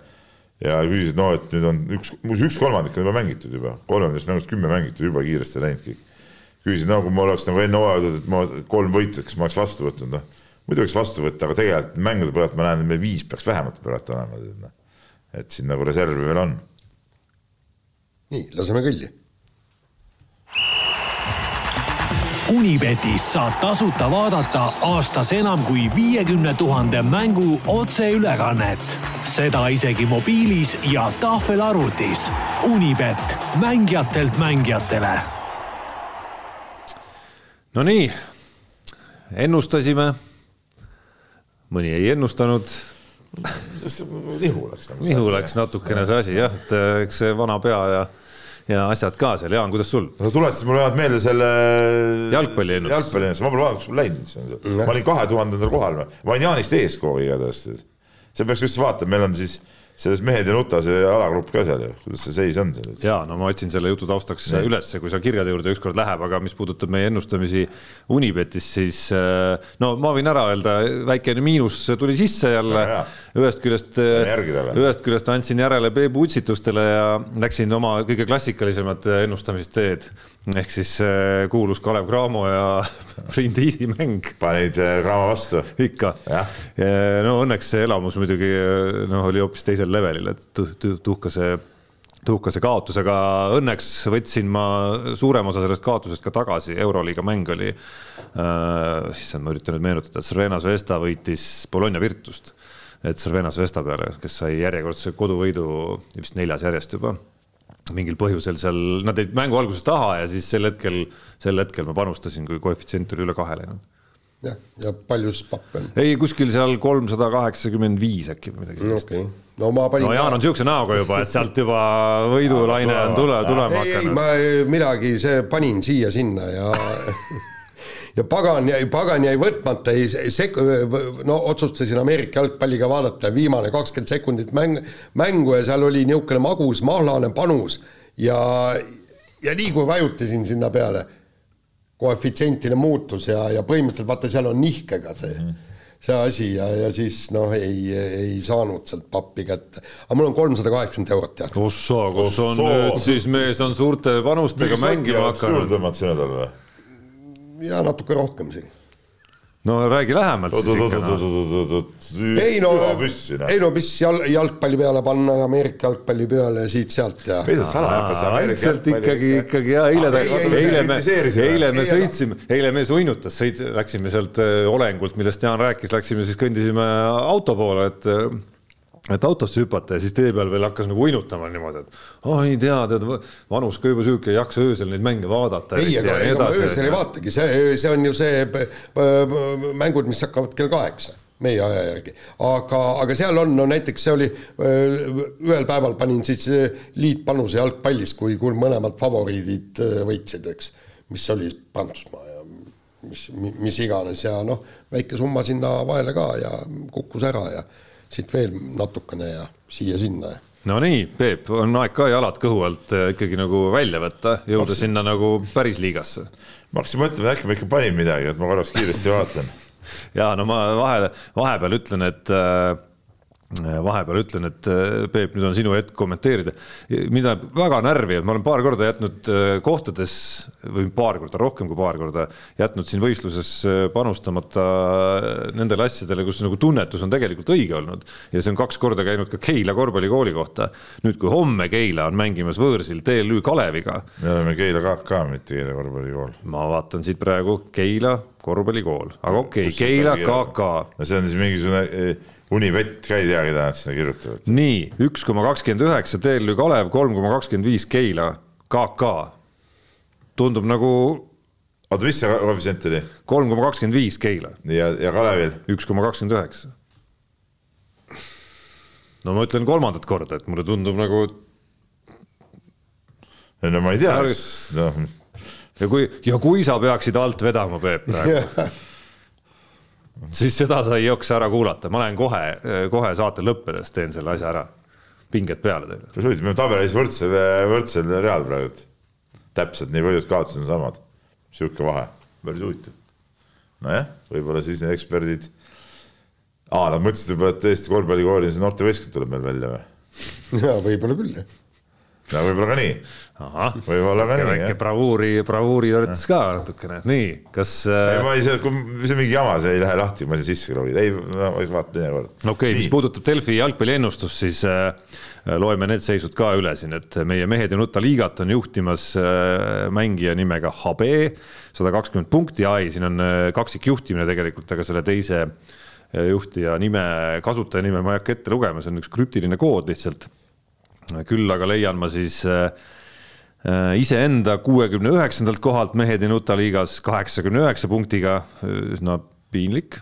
ja küsisid, no et nüüd on üks, muuseas üks kolmandik on juba mängitud juba, kolmandast mängust kümme mängitud, juba kiiresti läinud kõik. küsisid, no kui ma oleks nagu enne hooaega öeldud, et ma kolm võitu, kas ma oleks vastu võtnud, noh. muidu võiks vastu võtta, aga tegelikult mängude pealt ma näen, et meil viis peaks vähemalt praegu olema, noh. et siin nagu reservi veel on. nii, laseme kõlli Unibetis saab tasuta vaadata aastas enam kui viiekümne tuhande mängu otseülekannet. seda isegi mobiilis ja tahvelarvutis. Unibet, mängijatelt mängijatele. Nonii, ennustasime. mõni ei ennustanud nihu läks. Nihu läks natukene see asi jah, et eks see vana pea ja ja asjad ka seal, Jaan, kuidas sul? no tuletasid mulle vähemalt meelde selle jalgpalliennustuse. jalgpalliennustuse, ma pole vaadanud, kus ma läinud, ma olin kahe tuhandendal kohal, ma olin Jaanist ees kogu igatahes. sa peaks just vaatama, meil on siis selles Mehed ei nuta see alagrupp ka seal ju, kuidas see seis on selles? ja no ma otsin selle jutu taustaks nee. ülesse, kui sa kirjade juurde ükskord läheb, aga mis puudutab meie ennustamisi Unibetis, siis äh, no ma võin ära öelda, väikene miinus tuli sisse jälle no,. Ühest küljest, ühest küljest andsin järele Peebu utsitustele ja läksin oma kõige klassikalisemat ennustamisteed ehk siis äh, kuulus Kalev Cramo ja Priin Tiisi mäng. panid Cramo vastu? ikka. no õnneks see elamus muidugi noh, oli hoopis teisel levelil, et tuhkase, tuhkase kaotus, aga õnneks võtsin ma suurema osa sellest kaotusest ka tagasi, Euroliiga mäng oli äh,, issand, ma üritan nüüd meenutada, et Cervena Zvezda võitis Bologna Virtust. Et Cervena Zvezda peale, kes sai järjekordse koduvõidu vist neljas järjest juba mingil põhjusel seal, nad jäid mängu alguses taha ja siis sel hetkel, sel hetkel ma panustasin, kui koefitsient oli üle kahe läinud. jah, ja palju siis papp on? ei, kuskil seal kolmsada kaheksakümmend viis äkki või midagi sellist okay no ma panin. no Jaan on siukse näoga juba, et sealt juba võidulaine on tule, tulema hakanud. ei, ma midagi, see panin siia-sinna ja ja pagan jäi, pagan jäi võtmata, ei sek-, no otsustasin Ameerika jalgpalliga vaadata, viimane kakskümmend sekundit mäng, mängu ja seal oli niisugune magus mahlane panus ja, ja nii kui vajutasin sinna peale, koefitsientine muutus ja, ja põhimõtteliselt vaata, seal on nihkega see mm, -hmm. see asi ja, ja siis noh, ei, ei saanud sealt pappi kätte. aga mul on kolmsada kaheksakümmend eurot jah. ossa, kus on nüüd siis mees on suurte panustega mängima hakanud. juurde tõmbad see nädal või? Ja natuke rohkem isegi no räägi lähemalt siis ikka. Ei no, ei no mis jalg, jalgpalli peale panna, Ameerika jalgpalli peale siit-sealt ja. vaikselt ikkagi, ikkagi ja eile, eile me, eile me sõitsime, eile mees uinutas, sõits-, läksime sealt äh, olengult, millest Jaan rääkis, läksime siis kõndisime auto poole, et et autosse hüpata ja siis tee peal veel hakkas nagu uinutama niimoodi, et oh ei tea, tead vanus ka juba sihuke, ei jaksa öösel neid mänge vaadata. ei, aga ega ma öösel ei vaatagi, see, see on ju see mängud, mis hakkavad kell kaheksa meie aja järgi, aga, aga seal on, no näiteks see oli, ühel päeval panin siis liitpanuse jalgpallis, kui, kui mõlemad favoriidid võitsid, eks, mis oli Prantsusmaa ja mis, mis iganes ja noh, väike summa sinna vahele ka ja kukkus ära ja siit veel natukene ja siia-sinna ja no nii, Peep, on aeg ka jalad kõhu alt äh, ikkagi nagu välja võtta, jõuda Maksin. sinna nagu päris liigasse. ma hakkasin mõtlema, äkki ma ikka panin midagi, et ma korraks kiiresti vaatan ja no ma vahel, vahepeal ütlen, et äh, vahepeal ütlen, et äh, Peep, nüüd on sinu hetk kommenteerida. mind ajab väga närvi, et ma olen paar korda jätnud äh, kohtades või paar korda, rohkem kui paar korda jätnud siin võistluses äh, panustamata nendele asjadele, kus nagu tunnetus on tegelikult õige olnud. ja see on kaks korda käinud ka Keila korvpallikooli kohta. nüüd, kui homme Keila on mängimas võõrsil TLÜ Kaleviga. me oleme Keila KK, mitte Keila korvpallikool. ma vaatan siit praegu Keila korvpallikool, aga okei okay,, Keila KK. no see on siis mingisugune Univett ka ei tea, keda nad sinna kirjutavad. nii, üks koma kakskümmend üheksa TLÜ Kalev, kolm koma kakskümmend viis Keila, KK. tundub nagu. oota, mis see koefitsient oli? kolm koma kakskümmend viis Keila. ja, ja Kalevil? üks koma kakskümmend üheksa. no ma ütlen kolmandat korda, et mulle tundub nagu. no ma ei tea, noh. ja kui, ja kui sa peaksid alt vedama, Peep praegu siis seda sa ei jaksa ära kuulata, ma lähen kohe, kohe saate lõppedes teen selle asja ära. pinged peale teile. päris huvitav, me oleme tabelis võrdsel, võrdsel real praegu. täpselt nii paljud kaotused on samad. sihuke vahe, päris huvitav. nojah, võib-olla siis need eksperdid. aa, nad mõtlesid võib-olla, et Eesti korvpallikoolis noortevõistkond tuleb meil välja või? jaa, võib-olla küll jah no võib-olla ka nii. võib-olla ka nii. väike bravuuri, bravuuri torts ka natukene, nii, kas äh.... ei, ma ei saa, kui see mingi jama, see ei lähe lahti, ma ei saa sisse kroonida, ei, ma vaatan teine kord. okei okay,, mis puudutab Delfi jalgpalliennustust, siis äh, loeme need seisud ka üle siin, et meie Mehed ja nuta liigat on juhtimas äh, mängija nimega Habe, sada kakskümmend punkti, ai, siin on äh, kaksikjuhtimine tegelikult, aga selle teise äh, juhtija nime, kasutaja nime ma ei hakka ette lugema, see on üks krüptiline kood lihtsalt küll aga leian ma siis äh, äh, iseenda kuuekümne üheksandalt kohalt mehed ja nuta liigas kaheksakümne üheksa punktiga, üsna piinlik.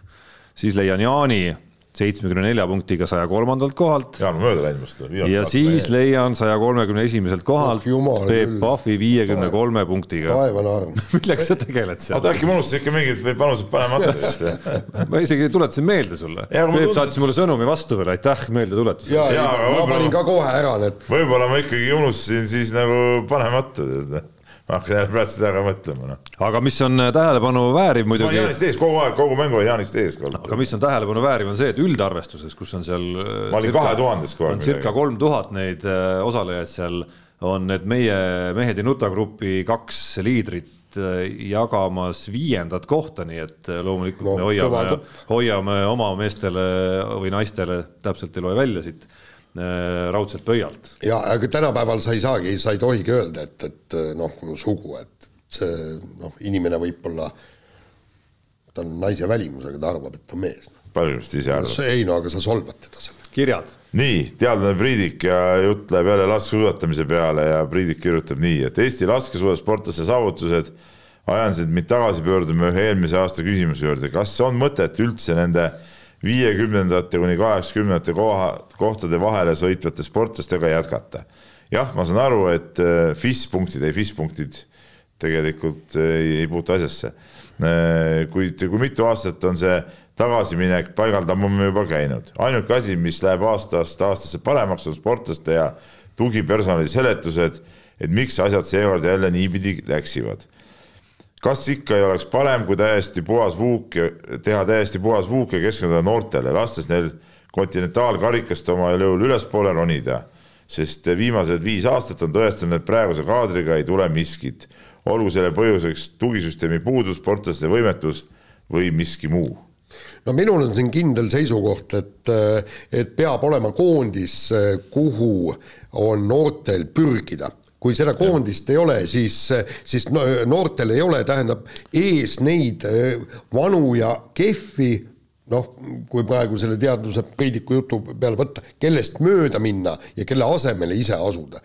siis leian Jaani seitsmekümne nelja punktiga saja kolmandalt kohalt Jaan on mööda läinud must. ja siis leian saja kolmekümne esimeselt kohalt Oh, jumal Peep. Pahvi viiekümne kolme punktiga. taevane arm. millega sa tegeled seal? oota, äkki ma unustasin ikka mingid panused panemata vist. ma isegi tuletasin meelde sulle. Peep saatis mulle sõnumi vastu veel, aitäh meeldetuletuse ja, Jaa, aga ma panin ka kohe ära need, võib-olla ma ikkagi unustasin siis nagu panemata. ma hakkan jälle praegu seda ära mõtlema, noh. aga mis on äh, tähelepanu vääriv ma olin muidugi, Jaanist ees kogu aeg, kogu mängu oli Jaanist ees. aga mis on tähelepanu vääriv, on see, et üldarvestuses, kus on seal. Ma olin 2000-s kogu aeg on circa kolm tuhat neid äh, osalejaid seal, on need meie Mehed ei nuta grupi kaks liidrit äh, jagamas viiendat kohta, nii et äh, loomulikult No, me hoiame hoiame oma meestele või naistele, täpselt ei loe välja siit, raudselt pöialt ja aga tänapäeval sa ei saagi, sa ei tohigi öelda, et, et noh, sugu, et see noh, inimene võib olla, ta on naise välimusega, ta arvab, et ta on mees. palju vist ise arvad? ei no aga sa solvad teda selle. kirjad nii, teadlane Priidik ja jutt läheb jälle laskesuusatamise peale ja Priidik kirjutab nii, et Eesti laskesuusasportlaste saavutused ajasid mind tagasi pöörduma ühe eelmise aasta küsimuse juurde, kas on mõtet üldse nende viiekümnendate kuni kaheksakümnendate koha, kohtade vahele sõitvate sportlastega jätkata? jah, ma saan aru, et äh, FIS punktid, ei FIS punktid tegelikult äh, ei, ei puutu asjasse. kuid kui mitu aastat on see tagasiminek paigaldama juba käinud, ainuke asi, mis läheb aastast aastasse paremaks, on sportlaste ja tugipersonali seletused, et miks asjad seekord jälle niipidi läksivad kas ikka ei oleks parem, kui täiesti puhas vuuk ja teha täiesti puhas vuuk ja keskenduda noortele, lastes neil kontinentaalkarikast omal jõul ülespoole ronida, sest viimased viis aastat on tõestanud, et praeguse kaadriga ei tule miskit. olgu selle põhjuseks tugisüsteemi puudus, sportlaste võimetus või miski muu. no minul on siin kindel seisukoht, et, et peab olema koondis, kuhu on noortel pürgida kui seda koondist ei ole, siis, siis no, noortel ei ole, tähendab ees neid eh, vanu ja kehvi noh, kui praegu selle teadluse Priidiku jutu peale võtta, kellest mööda minna ja kelle asemele ise asuda.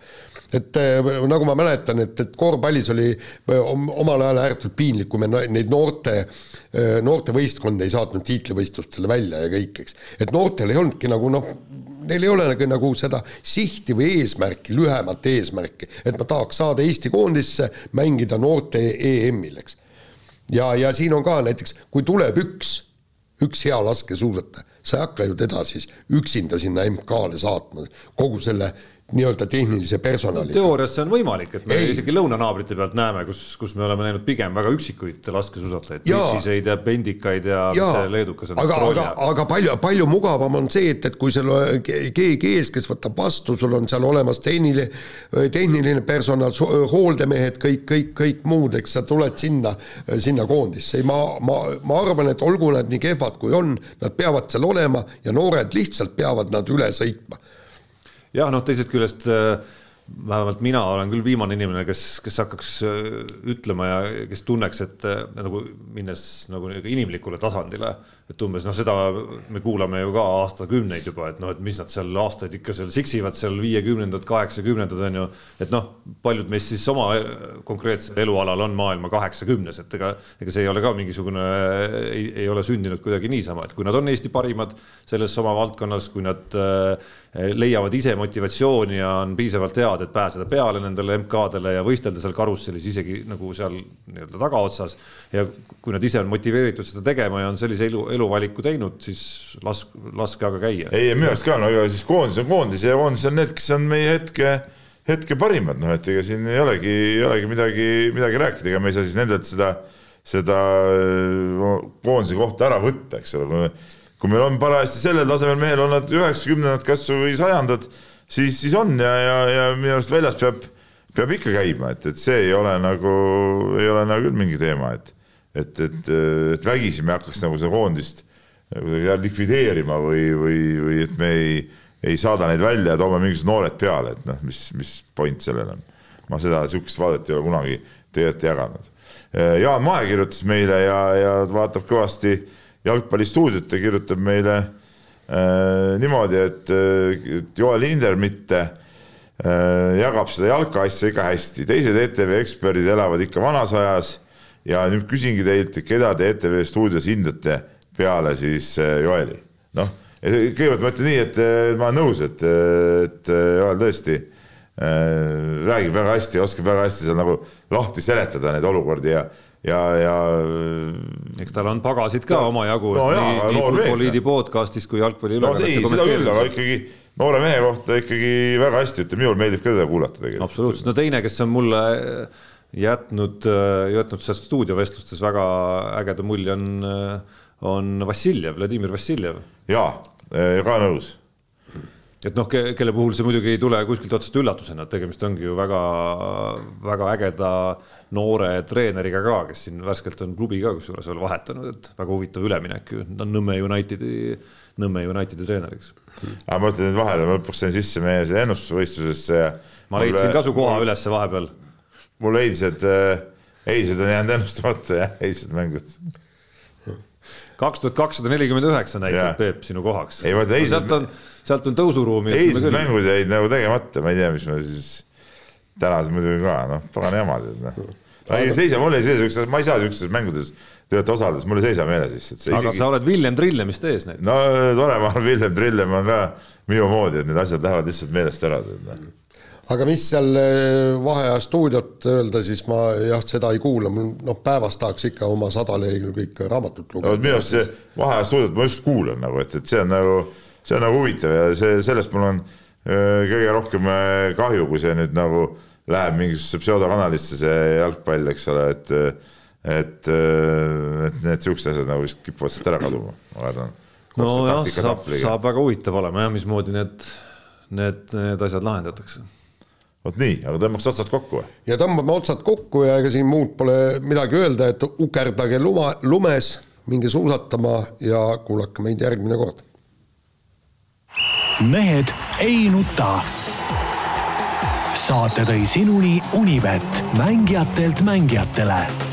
et eh, nagu ma mäletan, et, et korvpallis oli om- omal ajal ääretult piinlik, kui me neid noorte, noortevõistkonda ei saatnud tiitlivõistlustele välja ja kõik, eks. et noortel ei olnudki nagu noh, neil ei ole nagu, nagu seda sihti või eesmärki, lühemat eesmärki, et ma tahaks saada Eesti koondisse, mängida noorte EM-il, eks. Ja, ja siin on ka näiteks, kui tuleb üks, üks hea laskesuusataja, sa ei hakka ju teda siis üksinda sinna MK-le saatma, kogu selle nii-öelda tehnilise personali. teoorias see on võimalik, et me Ei. isegi lõunanaabrite pealt näeme, kus, kus me oleme näinud pigem väga üksikuid laskesuusatajaid, Jaa. püksiseid ja pendikaid ja jaa see, leedukas on aga, aga aga palju, palju mugavam on see, et, et kui sul keegi ees, kes võtab vastu, sul on seal olemas tehniline, tehniline personal, hooldemehed, kõik, kõik, kõik muud, eks sa tuled sinna, sinna koondisse, ma, ma, ma arvan, et olgu nad nii kehvad, kui on, nad peavad seal olema ja noored lihtsalt peavad nad üle sõitma jah, noh, teisest küljest äh, vähemalt mina olen küll viimane inimene, kes, kes hakkaks äh, ütlema ja kes tunneks, et äh, nagu minnes nagu inimlikule tasandile, et umbes noh, seda me kuulame ju ka aastakümneid juba, et noh, et mis nad seal aastaid ikka seal siksivad seal viiekümnendad, kaheksakümnendad on ju, et noh, paljud meist siis oma äh, konkreetsel elualal on maailma kaheksakümnes, et ega, ega see ei ole ka mingisugune, ei, ei ole sündinud kuidagi niisama, et kui nad on Eesti parimad selles oma valdkonnas, kui nad äh, leiavad ise motivatsiooni ja on piisavalt head, et pääseda peale nendele MK-dele ja võistelda seal karussellis isegi nagu seal nii-öelda tagaotsas. ja kui nad ise on motiveeritud seda tegema ja on sellise elu, eluvaliku teinud, siis lask, laske aga käia. ei, minu arust ka, no ega siis koondis on koondis ja koondis on need, kes on meie hetke, hetke parimad, noh, et ega siin ei olegi, ei olegi midagi, midagi rääkida, ega me ei saa siis nendelt seda, seda koondise kohta ära võtta, eks ole. Kui meil on parajasti sellel tasemel mehel on nad üheksakümnendad kas või sajandad, siis, siis on ja, ja, ja minu arust väljas peab, peab ikka käima, et, et see ei ole nagu, ei ole nagu küll mingi teema, et, et, et, et vägisi me hakkaks nagu seda koondist kuidagi likvideerima või, või, või et me ei, ei saada neid välja ja toome mingisugused noored peale, et noh, mis, mis point sellel on. ma seda, sihukest vaadet ei ole kunagi tegelikult jaganud. Jaan Mae kirjutas meile ja, ja vaatab kõvasti jalgpallistuudiot ja kirjutab meile äh, niimoodi, et, et Joel Hindermitt äh, jagab seda jalkaasja ikka hästi, teised ETV eksperdid elavad ikka vanas ajas ja nüüd küsingi teilt, keda te ETV stuudios hindate peale siis äh, Joeli, noh, kõigepealt ma ütlen nii, et ma olen nõus, et, et Joel tõesti äh, räägib väga hästi, oskab väga hästi seal nagu lahti seletada neid olukordi ja ja, ja. eks tal on pagasid ka no, omajagu no, nii, nii Futboliidi podcast'is kui jalgpalli no ei, seda küll, aga ikkagi noore mehe kohta ikkagi väga hästi ütleb, minul meeldib ka teda kuulata tegelikult. absoluutselt, no teine, kes on mulle jätnud, jätnud seal stuudiovestlustes väga ägeda mulje on, on Vassiljev, Vladimir Vassiljev. jaa, ka nõus et noh, kelle puhul see muidugi ei tule kuskilt otsast üllatusena, et tegemist ongi ju väga, väga ägeda noore treeneriga ka, kes siin värskelt on klubi ka kusjuures veel vahetanud, et väga huvitav üleminek ju, ta on Nõmme Unitedi, Nõmme Unitedi treeneriks. aga ma ütlen nüüd vahele, ma lõpuks sain sisse meie ennustusvõistlusesse ma leidsin ka su koha ülesse vahepeal. Mul eilsed, eilsed on jäänud ennustamata jah, eilsed mängud kaks tuhat kakssada nelikümmend üheksa näitab Peep sinu kohaks. ei, ütlen eilsed. sealt on, sealt on tõusuruumi. eilsed mängud jäid nagu tegemata, ma ei tea, mis ma siis tänased muidugi ka, noh, pagan jama tead noh. ei seisa, mul ei seisa siukses, ma ei saa siukestes mängudes tegelikult osaledes, mul ei seisa meeles lihtsalt. aga isegi... sa oled Villem Trillemist ees näiteks. no tore, ma olen Villem Trillem on ka minu moodi, et need asjad lähevad lihtsalt meelest ära. Aga mis seal eh, vaheaja stuudiot öelda, siis ma jah, seda ei kuula, mul noh, päevas tahaks ikka oma sada lehekülge ikka raamatut lugeda no,. minu arust see vaheaja stuudiot ma just kuulan nagu, et, et see on nagu, see on nagu huvitav ja see, sellest mul on öö, kõige rohkem kahju, kui see nüüd nagu läheb mingisugusesse pseudokanalisse, see jalgpall, eks ole, et et, et need siuksed asjad nagu vist kipuvad sealt ära kaduma, ma kardan. nojah, saab, saab väga huvitav olema jah, mismoodi need, need, need asjad lahendatakse vot nii, aga tõmbaks otsad kokku või? ja tõmbame otsad kokku ja ega siin muud pole midagi öelda, et ukerdage luma, lumes, minge suusatama ja kuulake meid järgmine kord. mehed ei nuta. saate tõi sinuni Unibet, mängijatelt mängijatele